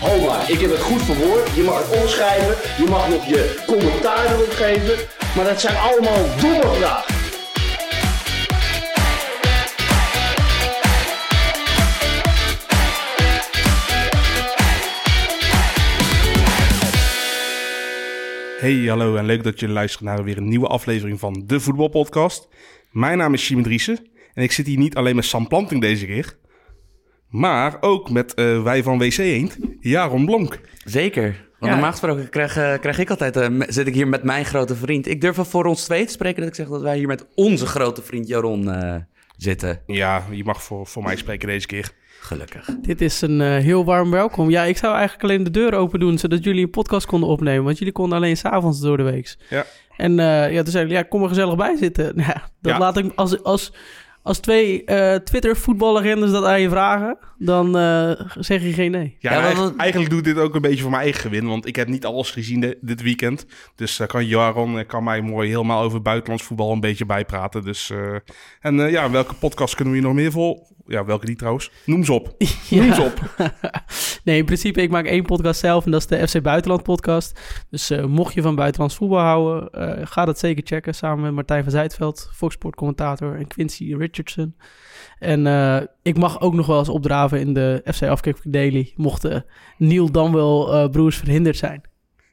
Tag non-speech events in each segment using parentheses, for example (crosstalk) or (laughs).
Ho maar, ik heb het goed verwoord. Je mag het omschrijven, je mag nog je commentaar erop geven. Maar dat zijn allemaal domme vragen. Hey, hallo en leuk dat je luistert naar weer een nieuwe aflevering van de Voetbalpodcast. Mijn naam is Simon Driessen en ik zit hier niet alleen met Sam Planting deze keer, maar ook met eh, wij van WC Eend, Jaron Blonk. Zeker. Want Ja. normaal gesproken krijg, eh, krijg ik altijd, eh, me- zit ik hier met mijn grote vriend. Ik durf wel voor ons twee te spreken dat ik zeg dat wij hier met onze grote vriend Jaron eh, zitten. Ja, je mag voor, voor mij spreken deze keer. Gelukkig. Dit is een eh, heel warm welkom. Ja, ik zou eigenlijk alleen de deur open doen, zodat jullie een podcast konden opnemen. Want jullie konden alleen s'avonds door de week. Ja. En eh, ja, toen zei ik, ja, kom er gezellig bij zitten. Nou (laughs) Ja, dat Ja. laat ik als, als, als twee eh Twitter-voetballegendes dat aan je vragen, dan eh, zeg je geen nee. Ja, eigenlijk, eigenlijk doe ik dit ook een beetje voor mijn eigen gewin, want ik heb niet alles gezien de- dit weekend. Dus daar kan Jaron kan mij mooi helemaal over buitenlands voetbal een beetje bijpraten. Dus, eh, en eh, ja, welke podcast kunnen we hier nog meer voor? Ja, welke niet trouwens? Noem ze op. (laughs) Noem ze op. (laughs) nee, in principe, ik maak één podcast zelf en dat is de FC Buitenland podcast. Dus eh, mocht je van buitenlands voetbal houden, eh, ga dat zeker checken. Samen met Martijn van Zijtveld, Foxport commentator en Quincy Richardson. En eh, ik mag ook nog wel eens opdraven in de FC Afkick Daily, mochten Niel dan wel broers verhinderd zijn.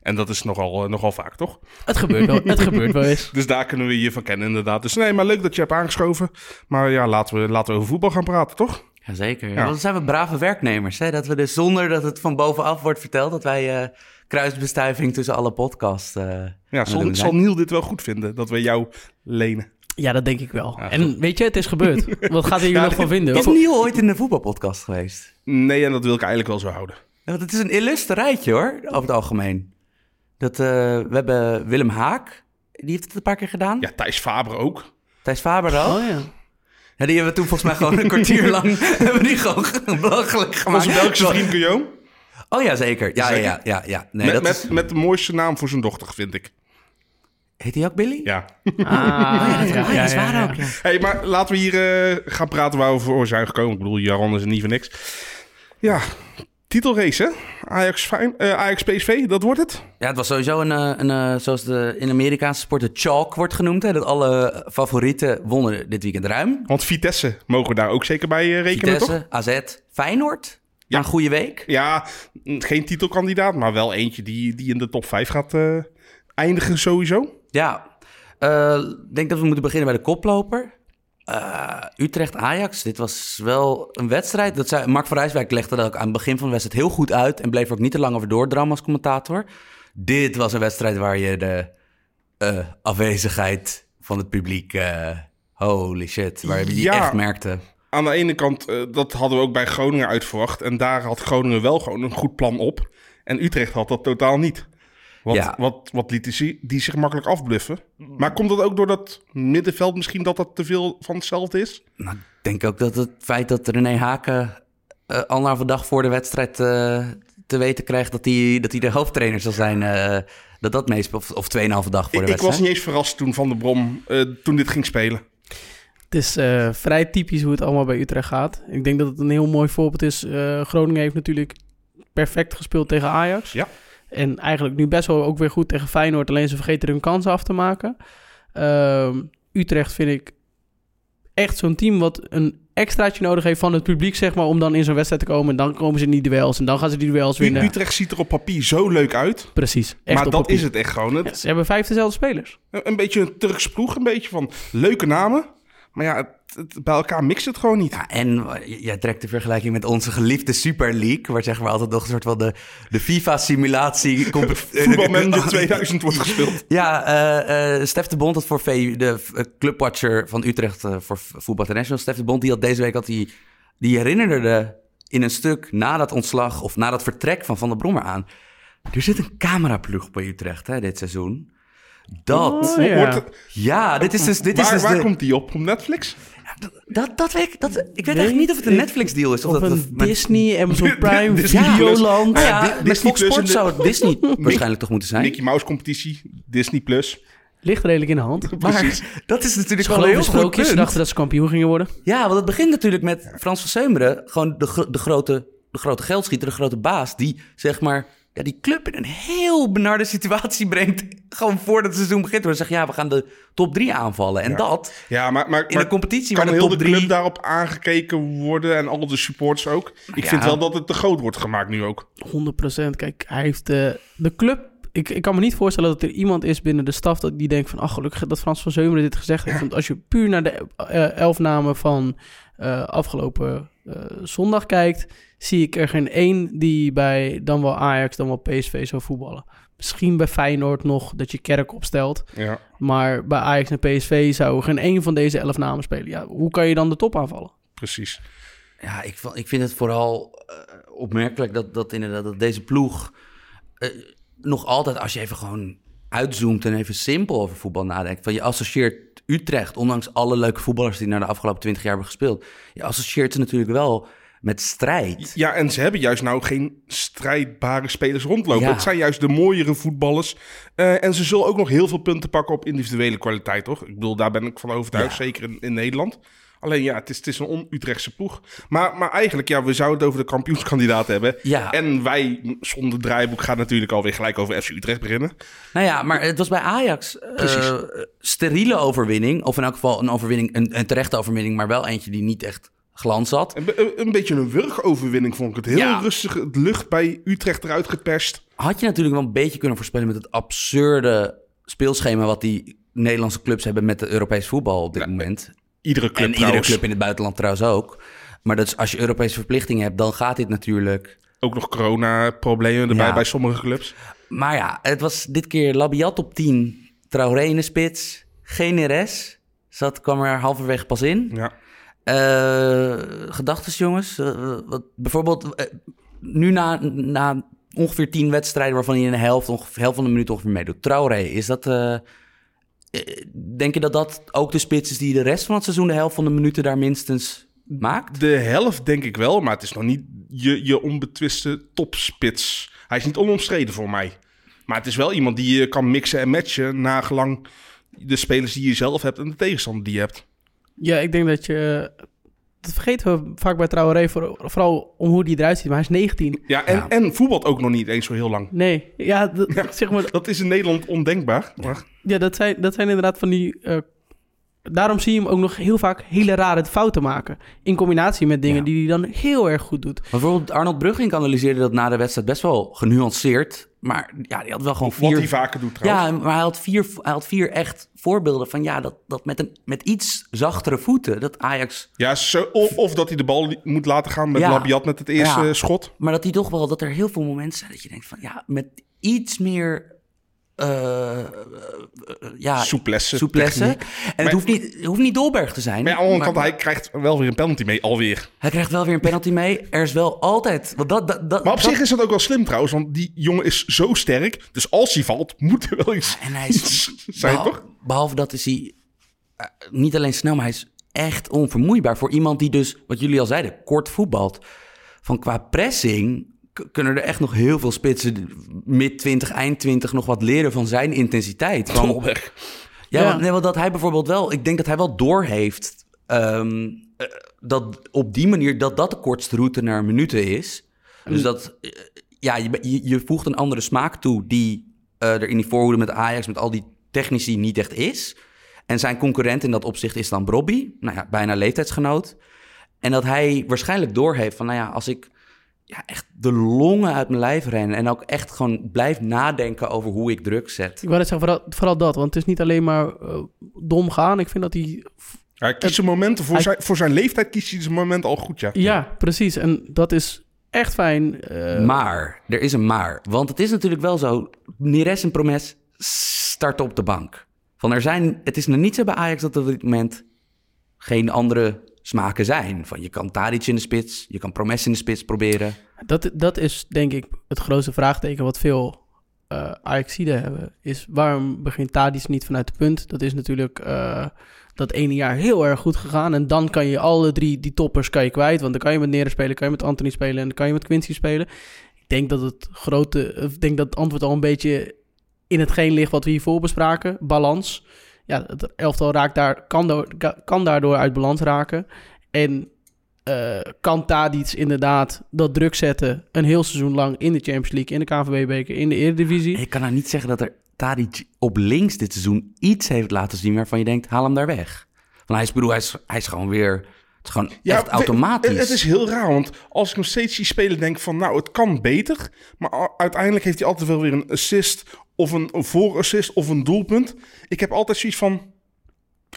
En dat is nogal, eh, nogal vaak, toch? Het gebeurt wel, het gebeurt wel eens. (laughs) Dus daar kunnen we je van kennen, inderdaad. Dus nee, maar leuk dat je hebt aangeschoven. Maar ja, laten we, laten we over voetbal gaan praten, toch? Jazeker. Ja. Dan zijn we brave werknemers. Hè? Dat we dus zonder dat het van bovenaf wordt verteld, dat wij eh, kruisbestuiving tussen alle podcasts. eh, Ja, zal, zal. Niel dit wel goed vinden, dat we jou lenen? Ja, dat denk ik wel. Ja, en weet je, het is gebeurd. (laughs) Wat gaat hij hier Ja, nog van vinden? Is Niel ooit in de voetbalpodcast geweest? Nee, en dat wil ik eigenlijk wel zo houden. Ja, Want het is een illustre rijtje hoor, over het algemeen. Dat, eh, we hebben Willem Haak, die heeft het een paar keer gedaan. Ja, Thijs Faber ook. Thijs Faber ook. Oh ja. Ja, die hebben we toen volgens mij gewoon een kwartier (laughs) lang (laughs) hebben die gewoon belachelijk gemaakt. Onze Belgische vriend Guillaume. Oh ja, zeker. Ja, ja, Zeker? ja, ja, ja. Nee, met, dat met, is... met de mooiste naam voor zijn dochter, vind ik. Heet hij ook Billy? Ja. Ah, Oh ja, dat, ja, ja, ja, dat is waar ook, ja. hey, maar laten we hier eh, gaan praten waar we voor zijn gekomen. Ik bedoel, Jaron is er niet voor niks. Ja, titelrace, hè? Ajax, eh, Ajax PSV, dat wordt het. Ja, het was sowieso een, eh, een eh, zoals de in Amerikaanse sport de chalk wordt genoemd. Hè, dat alle favorieten wonnen dit weekend ruim. Want Vitesse mogen we daar ook zeker bij rekenen, toch? Vitesse, AZ, Feyenoord. Ja. Een goede week. Ja, geen titelkandidaat, maar wel eentje die, die in de top 5 gaat eindigen sowieso. Ja, ik denk dat we moeten beginnen bij de koploper. Eh, Utrecht-Ajax, dit was wel een wedstrijd. Dat zei, Mark van Rijswijk legde dat ook aan het begin van de wedstrijd heel goed uit... en bleef er ook niet te lang over doordrammen als commentator. Dit was een wedstrijd waar je de eh, afwezigheid van het publiek... eh, holy shit, waar je die echt merkte. Aan de ene kant, dat hadden we ook bij Groningen uitverwacht. En daar had Groningen wel gewoon een goed plan op. En Utrecht had dat totaal niet. Wat, Ja. wat, wat ze die zich makkelijk afbluffen. Maar komt dat ook door dat middenveld misschien dat dat te veel van hetzelfde is? Nou, ik denk ook dat het feit dat René Haken uh, anderhalve dag voor de wedstrijd uh, te weten krijgt dat hij, dat hij de hoofdtrainer zal zijn, uh, dat dat meespeelt. Of, of tweeënhalve dag voor de ik, wedstrijd. Ik was niet eens verrast toen Van der Brom, uh, toen dit ging spelen. Het is uh, vrij typisch hoe het allemaal bij Utrecht gaat. Ik denk dat het een heel mooi voorbeeld is. Uh, Groningen heeft natuurlijk perfect gespeeld tegen Ajax. Ja. En eigenlijk nu best wel ook weer goed tegen Feyenoord. Alleen ze vergeten hun kansen af te maken. Uh, Utrecht vind ik echt zo'n team wat een extraatje nodig heeft van het publiek, zeg maar, om dan in zo'n wedstrijd te komen. En dan komen ze in die duels en dan gaan ze die duels winnen. Utrecht ziet er op papier zo leuk uit. Precies. maar dat papier. is het echt gewoon. Het... Ja, ze hebben vijf dezelfde spelers. Een beetje een Turks ploeg, een beetje van leuke namen. Maar ja, het, het, bij elkaar mixt het gewoon niet. Ja, en jij trekt de vergelijking met onze geliefde Super League, waar zeg maar altijd nog een soort van de, de FIFA-simulatie... Voetbalmanager 2000 wordt gespeeld. Ja, uh, uh, Stef de Bond had voor de uh, clubwatcher van Utrecht voor Voetbal International, Stef de Bond, die had deze week had die, die herinnerde de, in een stuk na dat ontslag of na dat vertrek van Van der Brommer aan. Er zit een cameraploeg bij Utrecht hè, dit seizoen. Dat. Oh, ja. Wordt het- Ja, dit is dus... Dit is waar dus waar de- komt die op? Op Netflix? dat, dat weet ik, dat, ik weet eigenlijk niet of het een Netflix-deal is. Of, Of dat een met- Disney, (laughs) Amazon Prime. Videoland. Ja, met Disney Fox Sports zou het Disney (laughs) waarschijnlijk toch moeten zijn. Mickey Mouse competitie, Disney Plus. Ligt redelijk in de hand. (laughs) Maar dat is natuurlijk Ze wel een heel goed sprookjes. Ze punt. dachten dat ze kampioen gingen worden. Ja, want het begint natuurlijk met Frans van Seumeren. Gewoon de, de, grote, de grote geldschieter, de grote baas. Die zeg maar ja, die club in een heel benarde situatie brengt. Gewoon voordat het seizoen begint. Waar ze zeggen, ja, we gaan de top 3 aanvallen. En dat Ja, maar, maar, in maar een competitie kan waar de heel top de 3... club daarop aangekeken worden en al de supporters ook? Ik ja. vind wel dat het te groot wordt gemaakt nu ook. 100%. Kijk, hij heeft eh, de club. Ik, ik kan me niet voorstellen dat er iemand is binnen de staf dat die denkt van, ach gelukkig dat Frans van Zeumeren dit gezegd heeft. Want als je puur naar de eh, elf namen van eh, afgelopen zondag kijkt, zie ik er geen één die bij dan wel Ajax, dan wel PSV zou voetballen. Misschien bij Feyenoord nog dat je Kerk opstelt. Ja. Maar bij Ajax en PSV zou geen één van deze elf namen spelen. Ja, hoe kan je dan de top aanvallen? Precies. Ja, ik, ik vind het vooral eh, opmerkelijk dat, dat inderdaad dat deze ploeg eh, nog altijd, als je even gewoon uitzoomt en even simpel over voetbal nadenkt, van je associeert Utrecht, ondanks alle leuke voetballers die naar de afgelopen twintig jaar hebben gespeeld, je associeert ze natuurlijk wel met strijd. Ja, en ze hebben juist nou geen strijdbare spelers rondlopen. Ja. Het zijn juist de mooiere voetballers. Eh, en ze zullen ook nog heel veel punten pakken op individuele kwaliteit, toch? Ik bedoel, daar ben ik van overtuigd, Ja. zeker in, in Nederland. Alleen ja, het is, het is een on-Utrechtse ploeg. Maar, maar eigenlijk, ja, we zouden het over de kampioenskandidaat hebben. Ja. En wij, zonder draaiboek, gaan natuurlijk alweer gelijk over FC Utrecht beginnen. Nou ja, maar het was bij Ajax eh, steriele overwinning, of in elk geval een overwinning, een, een terechte overwinning, maar wel eentje die niet echt glans had. Een, een beetje een wurgoverwinning vond ik het. Heel Ja. rustig, het lucht bij Utrecht eruit geperst. had je natuurlijk wel een beetje kunnen voorspellen met het absurde speelschema wat die Nederlandse clubs hebben met de Europees voetbal op dit Ja, moment. Iedere club en iedere trouwens. club in het buitenland trouwens ook. Maar dat is, als je Europese verplichtingen hebt, dan gaat dit natuurlijk. Ook nog corona-problemen erbij Ja. bij sommige clubs. Maar ja, het was dit keer Labiat op 10, Traoré in de spits, Generes. Zat, kwam er halverwege pas in. Ja. Eh gedachtes, jongens. Eh, wat, bijvoorbeeld, eh, nu na, na ongeveer tien wedstrijden... waarvan je in de helft, ongeveer, helft van de minuut ongeveer meedoet. Traoré, is dat... eh, eh, denk je dat dat ook de spits is die de rest van het seizoen... de helft van de minuten daar minstens maakt? De helft denk ik wel, maar het is nog niet je, je onbetwiste topspits. Hij is niet onomstreden voor mij. Maar het is wel iemand die je kan mixen en matchen... nagelang de spelers die je zelf hebt en de tegenstander die je hebt. Ja, ik denk dat je... Dat vergeten we vaak bij Traoré, voor, vooral om hoe die eruit ziet. Maar hij is 19. Ja, en, Ja. en voetbalt ook nog niet eens zo heel lang. Nee, ja, dat, (laughs) zeg maar, Dat is in Nederland ondenkbaar. Maar ja dat, zijn, dat zijn inderdaad van die... eh, daarom zie je hem ook nog heel vaak hele rare fouten maken. In combinatie met dingen Ja. die hij dan heel erg goed doet. Bijvoorbeeld Arnold Brugging analyseerde dat na de wedstrijd best wel genuanceerd. Maar ja, die had wel gewoon wat vier... hij vaker doet trouwens. Ja, maar hij had vier, hij had vier echt voorbeelden van ja, dat, dat met, een, met iets zachtere voeten, dat Ajax, Ja, zo, of, of dat hij de bal moet laten gaan met Ja. Labiat met het eerste Ja. schot. maar dat hij toch wel, dat er heel veel momenten zijn dat je denkt van ja, met iets meer, eh, ja, Souplesse. En het hoeft niet, hoeft niet Dolberg te zijn. Maar aan de andere maar- kant, hij krijgt wel weer een penalty mee, alweer. hij krijgt wel weer een penalty mee. Er is wel altijd, want dat, dat, dat, Maar op dat- zich is dat ook wel slim trouwens, want die jongen is zo sterk. Dus als hij valt, moet er wel iets, En hij is, (laughs) zijn, behal- toch? Behalve dat is hij eh, niet alleen snel, maar hij is echt onvermoeibaar. Voor iemand die dus, wat jullie al zeiden, kort voetbalt. Van qua pressing kunnen er echt nog heel veel spitsen mid 20, eind 20 nog wat leren van zijn intensiteit. Van, ja, Ja. Want, nee, want dat hij bijvoorbeeld wel, ik denk dat hij wel doorheeft ehm, eh, dat op die manier dat dat de kortste route naar minuten is. Dus dat, eh, ja, je, je, voegt een andere smaak toe die eh, er in die voorhoede met Ajax, met al die technici niet echt is. En zijn concurrent in dat opzicht is dan Brobby, nou ja, bijna leeftijdsgenoot. En dat hij waarschijnlijk doorheeft van, nou ja, als ik ja, echt de longen uit mijn lijf ren en ook echt gewoon blijf nadenken over hoe ik druk zet. Ik wou net zeggen, vooral, vooral dat. Want het is niet alleen maar eh, dom gaan. Ik vind dat hij... Hij kiest zijn momenten, voor, Hij- zijn, voor zijn leeftijd kiest hij zijn moment al goed, ja. Ja, precies. En dat is echt fijn. eh, Maar, er is een maar. Want het is natuurlijk wel zo, Neres en Promes starten op de bank. Van er zijn, het is nog niet zo bij Ajax dat er op dit moment geen andere smaken zijn. Van je kan Tadic in de spits, je kan Promes in de spits proberen. Dat, dat is denk ik het grootste vraagteken wat veel eh Ajaxide hebben, is waarom begint Tadic niet vanuit de punt? Dat is natuurlijk eh, dat ene jaar heel erg goed gegaan. En dan kan je alle drie die toppers kan je kwijt. Want dan kan je met Nere spelen, kan je met Anthony spelen en dan kan je met Quincy spelen. Ik denk dat het grote, ik denk dat het antwoord al een beetje in hetgeen ligt wat we hiervoor bespraken. Balans. Ja, het elftal raakt daar, kan, door, kan daardoor uit balans raken. En eh, kan Tadic inderdaad dat druk zetten een heel seizoen lang in de Champions League, in de KNVB-beker, in de Eredivisie. Ik kan nou niet zeggen dat er Tadic op links dit seizoen iets heeft laten zien waarvan je denkt, haal hem daar weg. Want hij is, bedoel, hij is, hij is gewoon weer, het is gewoon echt we- automatisch. Het, het is heel raar, want als ik nog steeds zie spelen, denk ik van, nou, het kan beter. Maar uiteindelijk heeft hij altijd wel weer een assist of een, voorassist of een doelpunt. Ik heb altijd zoiets van,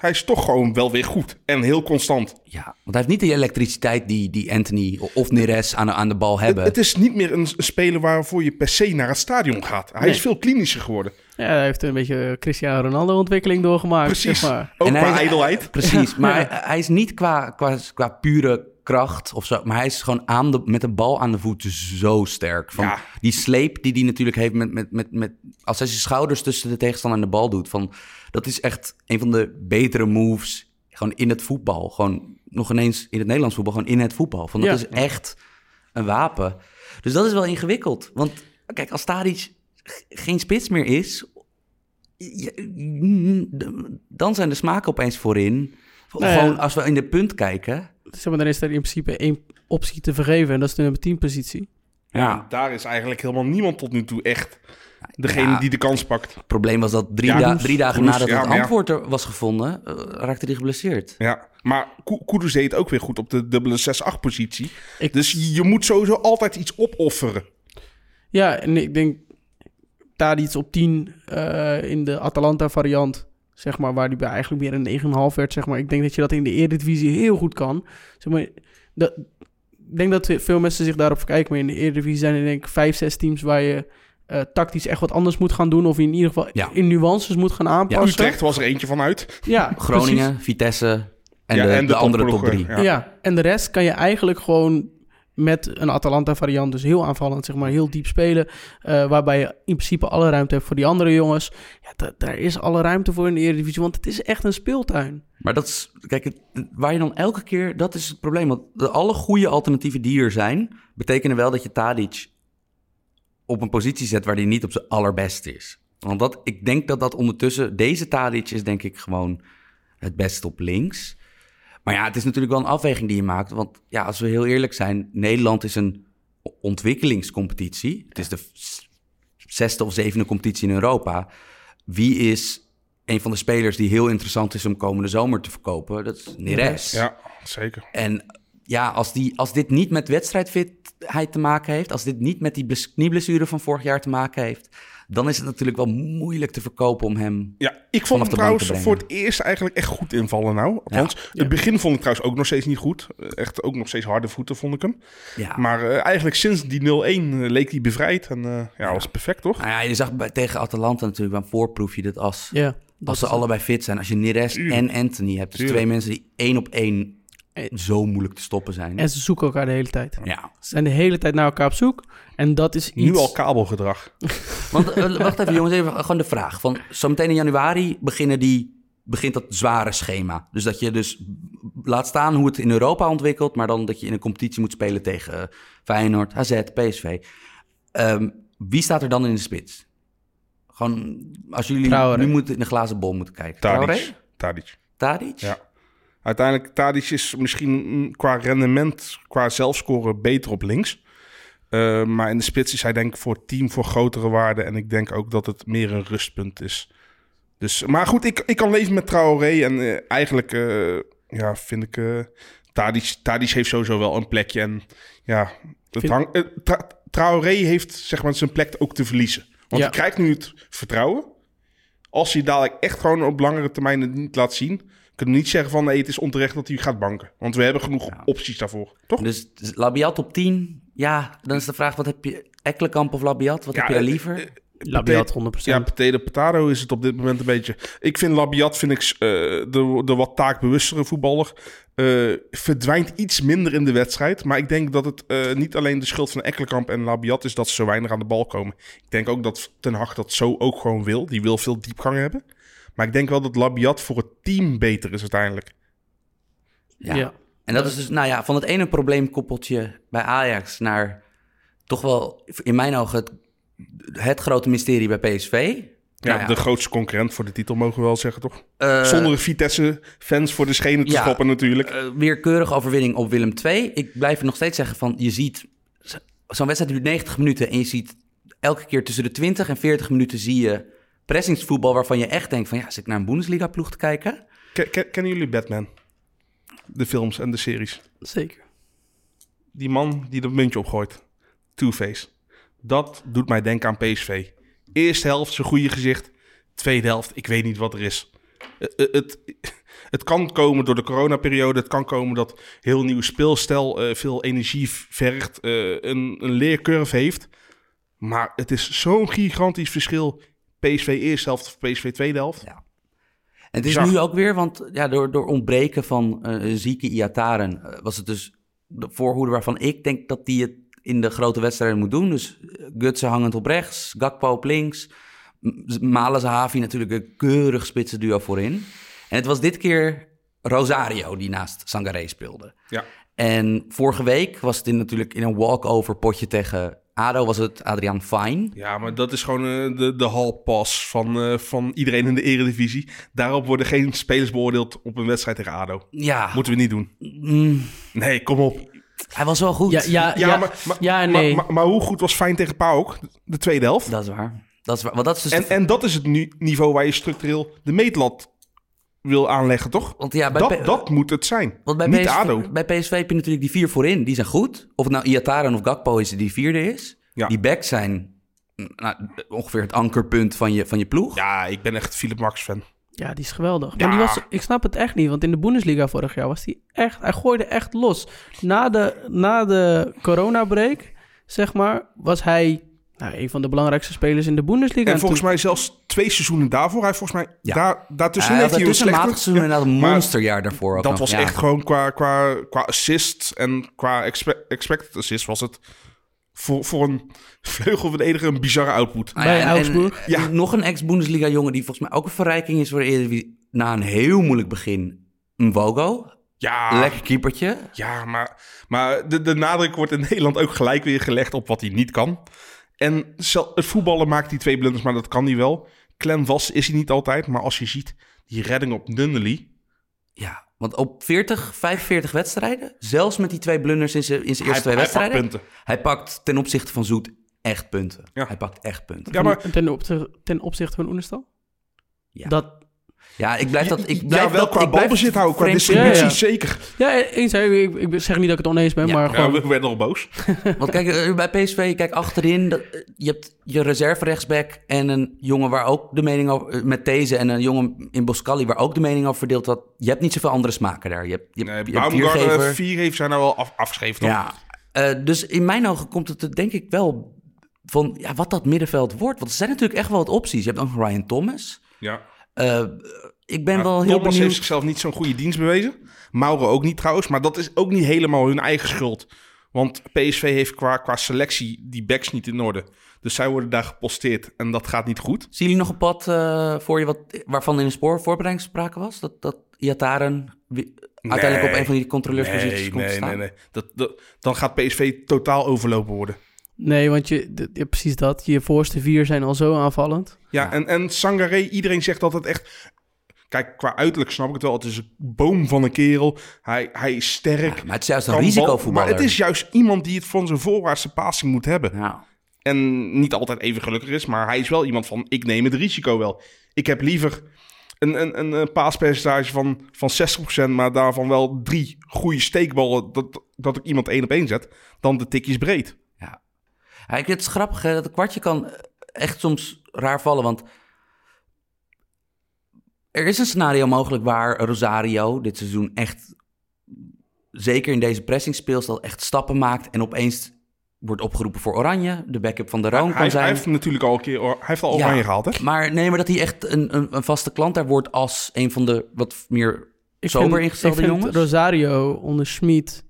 hij is toch gewoon wel weer goed en heel constant. Ja, want hij heeft niet die elektriciteit die, die Anthony of Neres aan, de- aan de bal hebben. het is niet meer een, een speler waarvoor je per se naar het stadion gaat. Hij Nee. is veel klinischer geworden. Ja, hij heeft een beetje Cristiano Ronaldo-ontwikkeling doorgemaakt. Precies. Zeg maar. Ook En qua hij- ijdelheid. Precies, (laughs) maar hij, hij is niet qua, qua, qua pure kracht of zo, maar hij is gewoon aan de, met de bal aan de voeten zo sterk. Van Ja. Die sleep die hij natuurlijk heeft met, met, met, met, als hij zijn schouders tussen de tegenstander en de bal doet, van, dat is echt een van de betere moves gewoon in het voetbal. Gewoon nog ineens in het Nederlands voetbal, gewoon in het voetbal. Van, dat Ja. is echt een wapen. Dus dat is wel ingewikkeld. Want kijk, als Tadic geen spits meer is, dan zijn de smaken opeens voorin. Gewoon als we in de punt kijken. Zeg maar, dan is er in principe één optie te vergeven en dat is de nummer 10 positie. Ja. Daar is eigenlijk helemaal niemand tot nu toe echt degene Ja. die de kans pakt. Het probleem was dat drie, Ja, da- Roes- drie dagen nadat ja, het ja. antwoord er was gevonden, eh, raakte hij geblesseerd. Ja, maar Kudus deed het ook weer goed op de dubbele 6-8 positie. Ik- Dus je je moet sowieso altijd iets opofferen. Ja, en ik denk Tadic op 10 eh, in de Atalanta-variant, zeg maar, waar die bij eigenlijk meer een 9,5 werd, zeg maar. Ik denk dat je dat in de Eredivisie heel goed kan. Zeg maar, dat, ik denk dat veel mensen zich daarop verkijken, maar in de Eredivisie zijn er denk ik 5, 6 teams waar je eh, tactisch echt wat anders moet gaan doen, of in ieder geval Ja. in nuances moet gaan aanpassen. Utrecht was er eentje van uit. Ja, (laughs) Groningen, Vitesse en, Ja, de, en de de andere top drie. ja. Ja. en de rest kan je eigenlijk gewoon met een Atalanta-variant, dus heel aanvallend, zeg maar, heel diep spelen. eh, waarbij je in principe alle ruimte hebt voor die andere jongens. Ja, da- daar is alle ruimte voor in de Eredivisie, want het is echt een speeltuin. Maar dat is, kijk, waar je dan elke keer, dat is het probleem. Want de, alle goede alternatieven die er zijn, betekenen wel dat je Tadic op een positie zet waar hij niet op zijn allerbeste is. Want dat, ik denk dat dat ondertussen, deze Tadic is denk ik gewoon het beste op links. Maar ja, het is natuurlijk wel een afweging die je maakt. Want ja, als we heel eerlijk zijn, Nederland is een ontwikkelingscompetitie. Het is de zesde of zevende competitie in Europa. Wie is een van de spelers die heel interessant is om komende zomer te verkopen? Dat is Neres. Ja, zeker. En ja, als, die, als dit niet met wedstrijdfitheid te maken heeft, als dit niet met die bles- knieblessure van vorig jaar te maken heeft, dan is het natuurlijk wel moeilijk te verkopen om hem. Ja, ik vond hem trouwens voor het eerst eigenlijk echt goed invallen nou. Althans, het begin vond ik trouwens ook nog steeds niet goed. Echt ook nog steeds harde voeten vond ik hem. Ja. Maar eh, eigenlijk sinds die 0-1 eh, leek hij bevrijd. En eh, ja, was perfect toch? Nou ja, je zag bij, tegen Atalanta natuurlijk wel een voorproefje dat als, Ja, als ze allebei fit zijn, als je Neres en Anthony hebt, dus twee mensen die één op één. Zo moeilijk te stoppen zijn. En ze zoeken elkaar de hele tijd. Ja. Ze zijn de hele tijd naar elkaar op zoek. En dat is iets... Nu al kabelgedrag. (laughs) Want eh, wacht even, jongens, even gewoon de vraag. Van, zometeen in januari beginnen die, begint dat zware schema. Dus dat je dus laat staan hoe het in Europa ontwikkelt, maar dan dat je in een competitie moet spelen tegen eh, Feyenoord, AZ, PSV. Ehm, wie staat er dan in de spits? Gewoon, als jullie Traoré. nu moeten in een glazen bol moeten kijken. Tadic. Tadic? Ja. Uiteindelijk, Tadic is misschien qua rendement, qua zelfscoren beter op links. Eh, maar in de spits is hij denk ik voor het team voor grotere waarde. En ik denk ook dat het meer een rustpunt is. Dus, maar goed, ik, ik kan leven met Traoré. En eh, eigenlijk eh, ja, vind ik... Tadic, Tadic heeft sowieso wel een plekje. En ja, het Vind- hang, Tra- Traoré heeft zeg maar, zijn plek ook te verliezen. Want Ja. hij krijgt nu het vertrouwen. Als hij dadelijk echt gewoon op langere termijn het niet laat zien... kunnen niet zeggen van nee, het is onterecht dat hij gaat banken. Want we hebben genoeg opties daarvoor, toch? Dus, Labiat op 10, ja, dan is de vraag, wat heb je, Ekkelenkamp of Labiat, wat Ja, heb je daar eh, liever? eh, Labiat 100%. Ja, potato potato is het op dit moment een beetje. Ik vind Labiat vind ik, eh, de, de wat taakbewustere voetballer. eh, verdwijnt iets minder in de wedstrijd. Maar ik denk dat het eh, niet alleen de schuld van Ekkelenkamp en Labiat is dat ze zo weinig aan de bal komen. Ik denk ook dat Ten Hag dat zo ook gewoon wil. Die wil veel diepgang hebben. Maar ik denk wel dat Labiat voor het team beter is uiteindelijk. Ja. Ja. En dat is dus, nou ja, van het ene probleemkoppeltje bij Ajax naar toch wel, in mijn ogen, het, het grote mysterie bij PSV. Ja, Nou de grootste concurrent voor de titel mogen we wel zeggen, toch? eh, Zonder Vitesse-fans voor de schenen te ja. schoppen natuurlijk. weer keurige overwinning op Willem II. Ik blijf er nog steeds zeggen van, je ziet, zo- zo'n wedstrijd duurt 90 minuten en je ziet elke keer tussen de 20 en 40 minuten zie je pressingsvoetbal waarvan je echt denkt van, ja, zit ik naar een Bundesliga-ploeg te kijken? Ken- ken- kennen jullie Batman? De films en de series. Zeker. Die man die dat muntje opgooit. Two-Face. Dat doet mij denken aan PSV. Eerste helft zijn goede gezicht. Tweede helft, ik weet niet wat er is. Eh, Het, het kan komen door de coronaperiode. Het kan komen dat heel nieuw speelstijl eh, veel energie vergt. eh, een, een leercurve heeft. Maar het is zo'n gigantisch verschil. PSV eerste helft of PSV tweede helft. Ja. En het is nu ook weer, want ja, door, door ontbreken van eh, zieke Iataren eh, was het dus de voorhoede waarvan ik denk dat die het in de grote wedstrijden moet doen. Dus eh, Gutsen hangend op rechts, Gakpo op links, Malen Zahavi natuurlijk een keurig spitse duo voorin. En het was dit keer Rosario die naast Sangaré speelde. Ja. En vorige week was het in, natuurlijk in een walkover potje tegen ADO was het Adriaan Fine. Ja, maar dat is gewoon eh, de, de hallpas van, eh, van iedereen in de eredivisie. Daarop worden geen spelers beoordeeld op een wedstrijd tegen ADO. Ja, Moeten we niet doen. mm, Nee, kom op. hij was wel goed. Ja, ja, ja, Ja, maar, maar, ja nee. maar, maar hoe goed was Fijn tegen PAOK? De tweede helft. Dat is waar. Dat is waar. Want dat is dus En, de- en dat is het nu- niveau waar je structureel de meetlat wil aanleggen, toch? Want ja, bij, Dat, P- dat moet het zijn. want bij, niet PSV, ADO. bij PSV heb je natuurlijk die vier voorin. Die zijn goed. Of het nou Iataren of Gakpo is die vierde is. Ja. Die backs zijn nou, ongeveer het ankerpunt van je, van je ploeg. Ja, ik ben echt Philip Max fan. Ja, die is geweldig. Ja. Maar die was, ik snap het echt niet, want in de Bundesliga vorig jaar was hij echt, hij gooide echt los. Na de, na de coronabreak, zeg maar, was hij nou, een van de belangrijkste spelers in de Bundesliga. En volgens mij zelfs twee seizoenen daarvoor. Hij volgens mij Ja. daar, daartussen heeft hij een een matig seizoen inderdaad een monsterjaar daarvoor ook Dat nog. was Ja. echt gewoon qua, qua, qua assist en qua expe- expected assist was het voor, voor een (laughs) vleugel van de enige een bizarre output. Ah, Bij en- Augsburg. Ja. en Nog een ex-Bundesliga jongen die volgens mij ook een verrijking is voor de Eredivisie. Na een heel moeilijk begin. Mvogo. Ja, Lekker keepertje. ja maar, maar de, de nadruk wordt in (laughs) Nederland ook gelijk weer gelegd op wat hij niet kan. En het voetballen maakt die twee blunders, maar dat kan hij wel. Klem vast is hij niet altijd, maar als je ziet die redding op Nunnely... Ja, want op 40, 45 wedstrijden, zelfs met die twee blunders in zijn in zijn eerste hij, twee hij pakt wedstrijden, punten. hij pakt ten opzichte van Zoet echt punten. Ja. Hij pakt echt punten. Ja, maar ten, opzichte, ten opzichte van Oenestal? Ja. Dat, Ja, ik blijf dat. Ik blijf ja, wel dat, qua ik blijf balbezit houden, qua distributie Ja, ja. zeker. ja, eens, hè, ik, ik zeg niet dat ik het oneens ben, Ja. maar Ja, gewoon... we werden al boos. (laughs) Want kijk, eh, bij PSV, kijk achterin, dat, eh, je hebt je reserve rechtsback en een jongen waar ook de mening over, eh, met deze en een jongen in Boscali waar ook de mening over verdeeld wordt. Je hebt niet zoveel andere smaken daar. Je hebt, je, Nee, je Baumgarten, Viergever. Viergever zijn nou wel af, afgeschreven, toch? Ja, eh, dus in mijn ogen komt het er denk ik wel van ja, wat dat middenveld wordt. Want er zijn natuurlijk echt wel wat opties. Je hebt ook Ryan Thomas. ja. Eh, ik ben wel heel Thomas benieuwd. heeft zichzelf niet zo'n goede dienst bewezen. Mauro ook niet trouwens. Maar dat is ook niet helemaal hun eigen schuld. Want PSV heeft qua, qua selectie die backs niet in orde. Dus zij worden daar geposteerd en dat gaat niet goed. Zien jullie nog een pad eh, voor je wat, waarvan in de spoor voorbereiding sprake was? Dat, dat Iataren uiteindelijk op een van die controleursposities Nee, komt te nee, staan? nee, nee. Dat, dat, dan gaat PSV totaal overlopen worden. Nee, want je, ja, precies dat. Je voorste vier zijn al zo aanvallend. Ja, Ja. En, en Sangaré, iedereen zegt dat het echt... Kijk, qua uiterlijk snap ik het wel. Het is een boom van een kerel. Hij, hij is sterk. Ja, maar het is juist een risicovoetballer. Maar het is juist iemand die het van zijn voorwaartse passing moet hebben. Ja. En niet altijd even gelukkig is, maar hij is wel iemand van... ik neem het risico wel. Ik heb liever een, een, een, een paaspercentage van, van 60%... maar daarvan wel drie goede steekballen... dat, dat ik iemand één op één zet... dan de tikjes breed. Ja, ik- het is grappig, hè, dat een kwartje kan echt soms raar vallen, want er is een scenario mogelijk waar Rosario dit seizoen echt, zeker in deze pressingspeelstijl, echt stappen maakt en opeens wordt opgeroepen voor Oranje. De backup van de Roon Hij, kan hij zijn. heeft natuurlijk al een keer... Hij heeft al Ja, oranje gehaald, hè? Maar nee, maar dat hij echt een, een, een vaste klant daar wordt als een van de wat meer Ik sober ingestelde ik vind jongens. Rosario onder Schmid.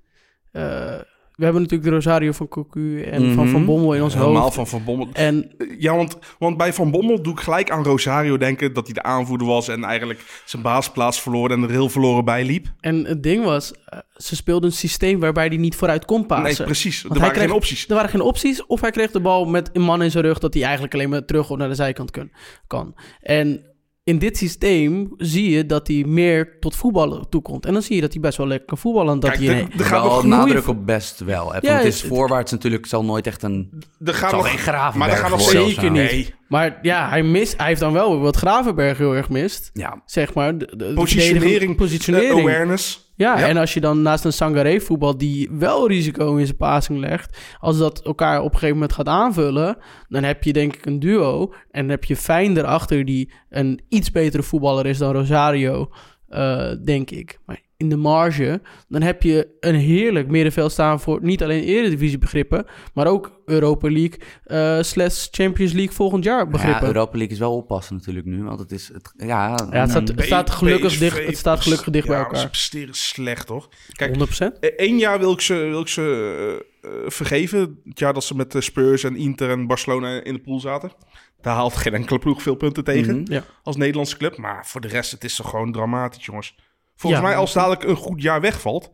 eh, we hebben natuurlijk de Rosario van Cocu en van Mhm. Van Bommel in ons Helemaal hoofd. van Van Bommel. En Ja, want, want bij Van Bommel doe ik gelijk aan Rosario denken... dat hij de aanvoerder was en eigenlijk zijn baasplaats verloor... en er heel verloren bij liep. En het ding was, eh, ze speelden een systeem waarbij hij niet vooruit kon pasen. Nee, precies. Er Want waren hij kreeg- geen opties. Er waren geen opties. Of hij kreeg de bal met een man in zijn rug... dat hij eigenlijk alleen maar terug of naar de zijkant kun- kan. En in dit systeem zie je dat hij meer tot voetballen toekomt. En dan zie je dat hij best wel lekker kan voetballen. Dat Kijk, hij er gaat wel nog nadruk op best wel. Hè? Want Ja, het is het- voorwaarts natuurlijk, zal nooit echt een... Er gaat zal nog, geen Gravenberg maar er gaat nog zeker niet. Nee, Maar ja, hij, mist, hij heeft dan wel wat Gravenberg heel erg mist. Ja, Zeg maar. De, positionering, verdediging- positionering. eh, awareness. Ja, Ja. en als je dan naast een Sangaré voetbal die wel risico in zijn passing legt, als dat elkaar op een gegeven moment gaat aanvullen, dan heb je denk ik een duo. En dan heb je Fijn erachter die een iets betere voetballer is dan Rosario, eh, denk ik. Maar in de marge, dan heb je een heerlijk middenveld staan voor niet alleen Eredivisie begrippen, maar ook Europa League eh slash Champions League volgend jaar ja, begrippen. Europa League is wel oppassen natuurlijk nu. Want het is... Het, ja, Ja, het staat, het staat gelukkig, PSV, dicht, het staat gelukkig dicht bij ja, maar Ze elkaar. presteren slecht, hoor. Kijk, 100%. Eén jaar wil ik ze, wil ik ze eh, vergeven. Het jaar dat ze met de Spurs en Inter en Barcelona in de pool zaten. Daar haalt geen enkele ploeg veel punten tegen. Mhm. Ja. Als Nederlandse club. Maar voor de rest, het is toch gewoon dramatisch, jongens. Volgens Ja. mij, als dadelijk een goed jaar wegvalt...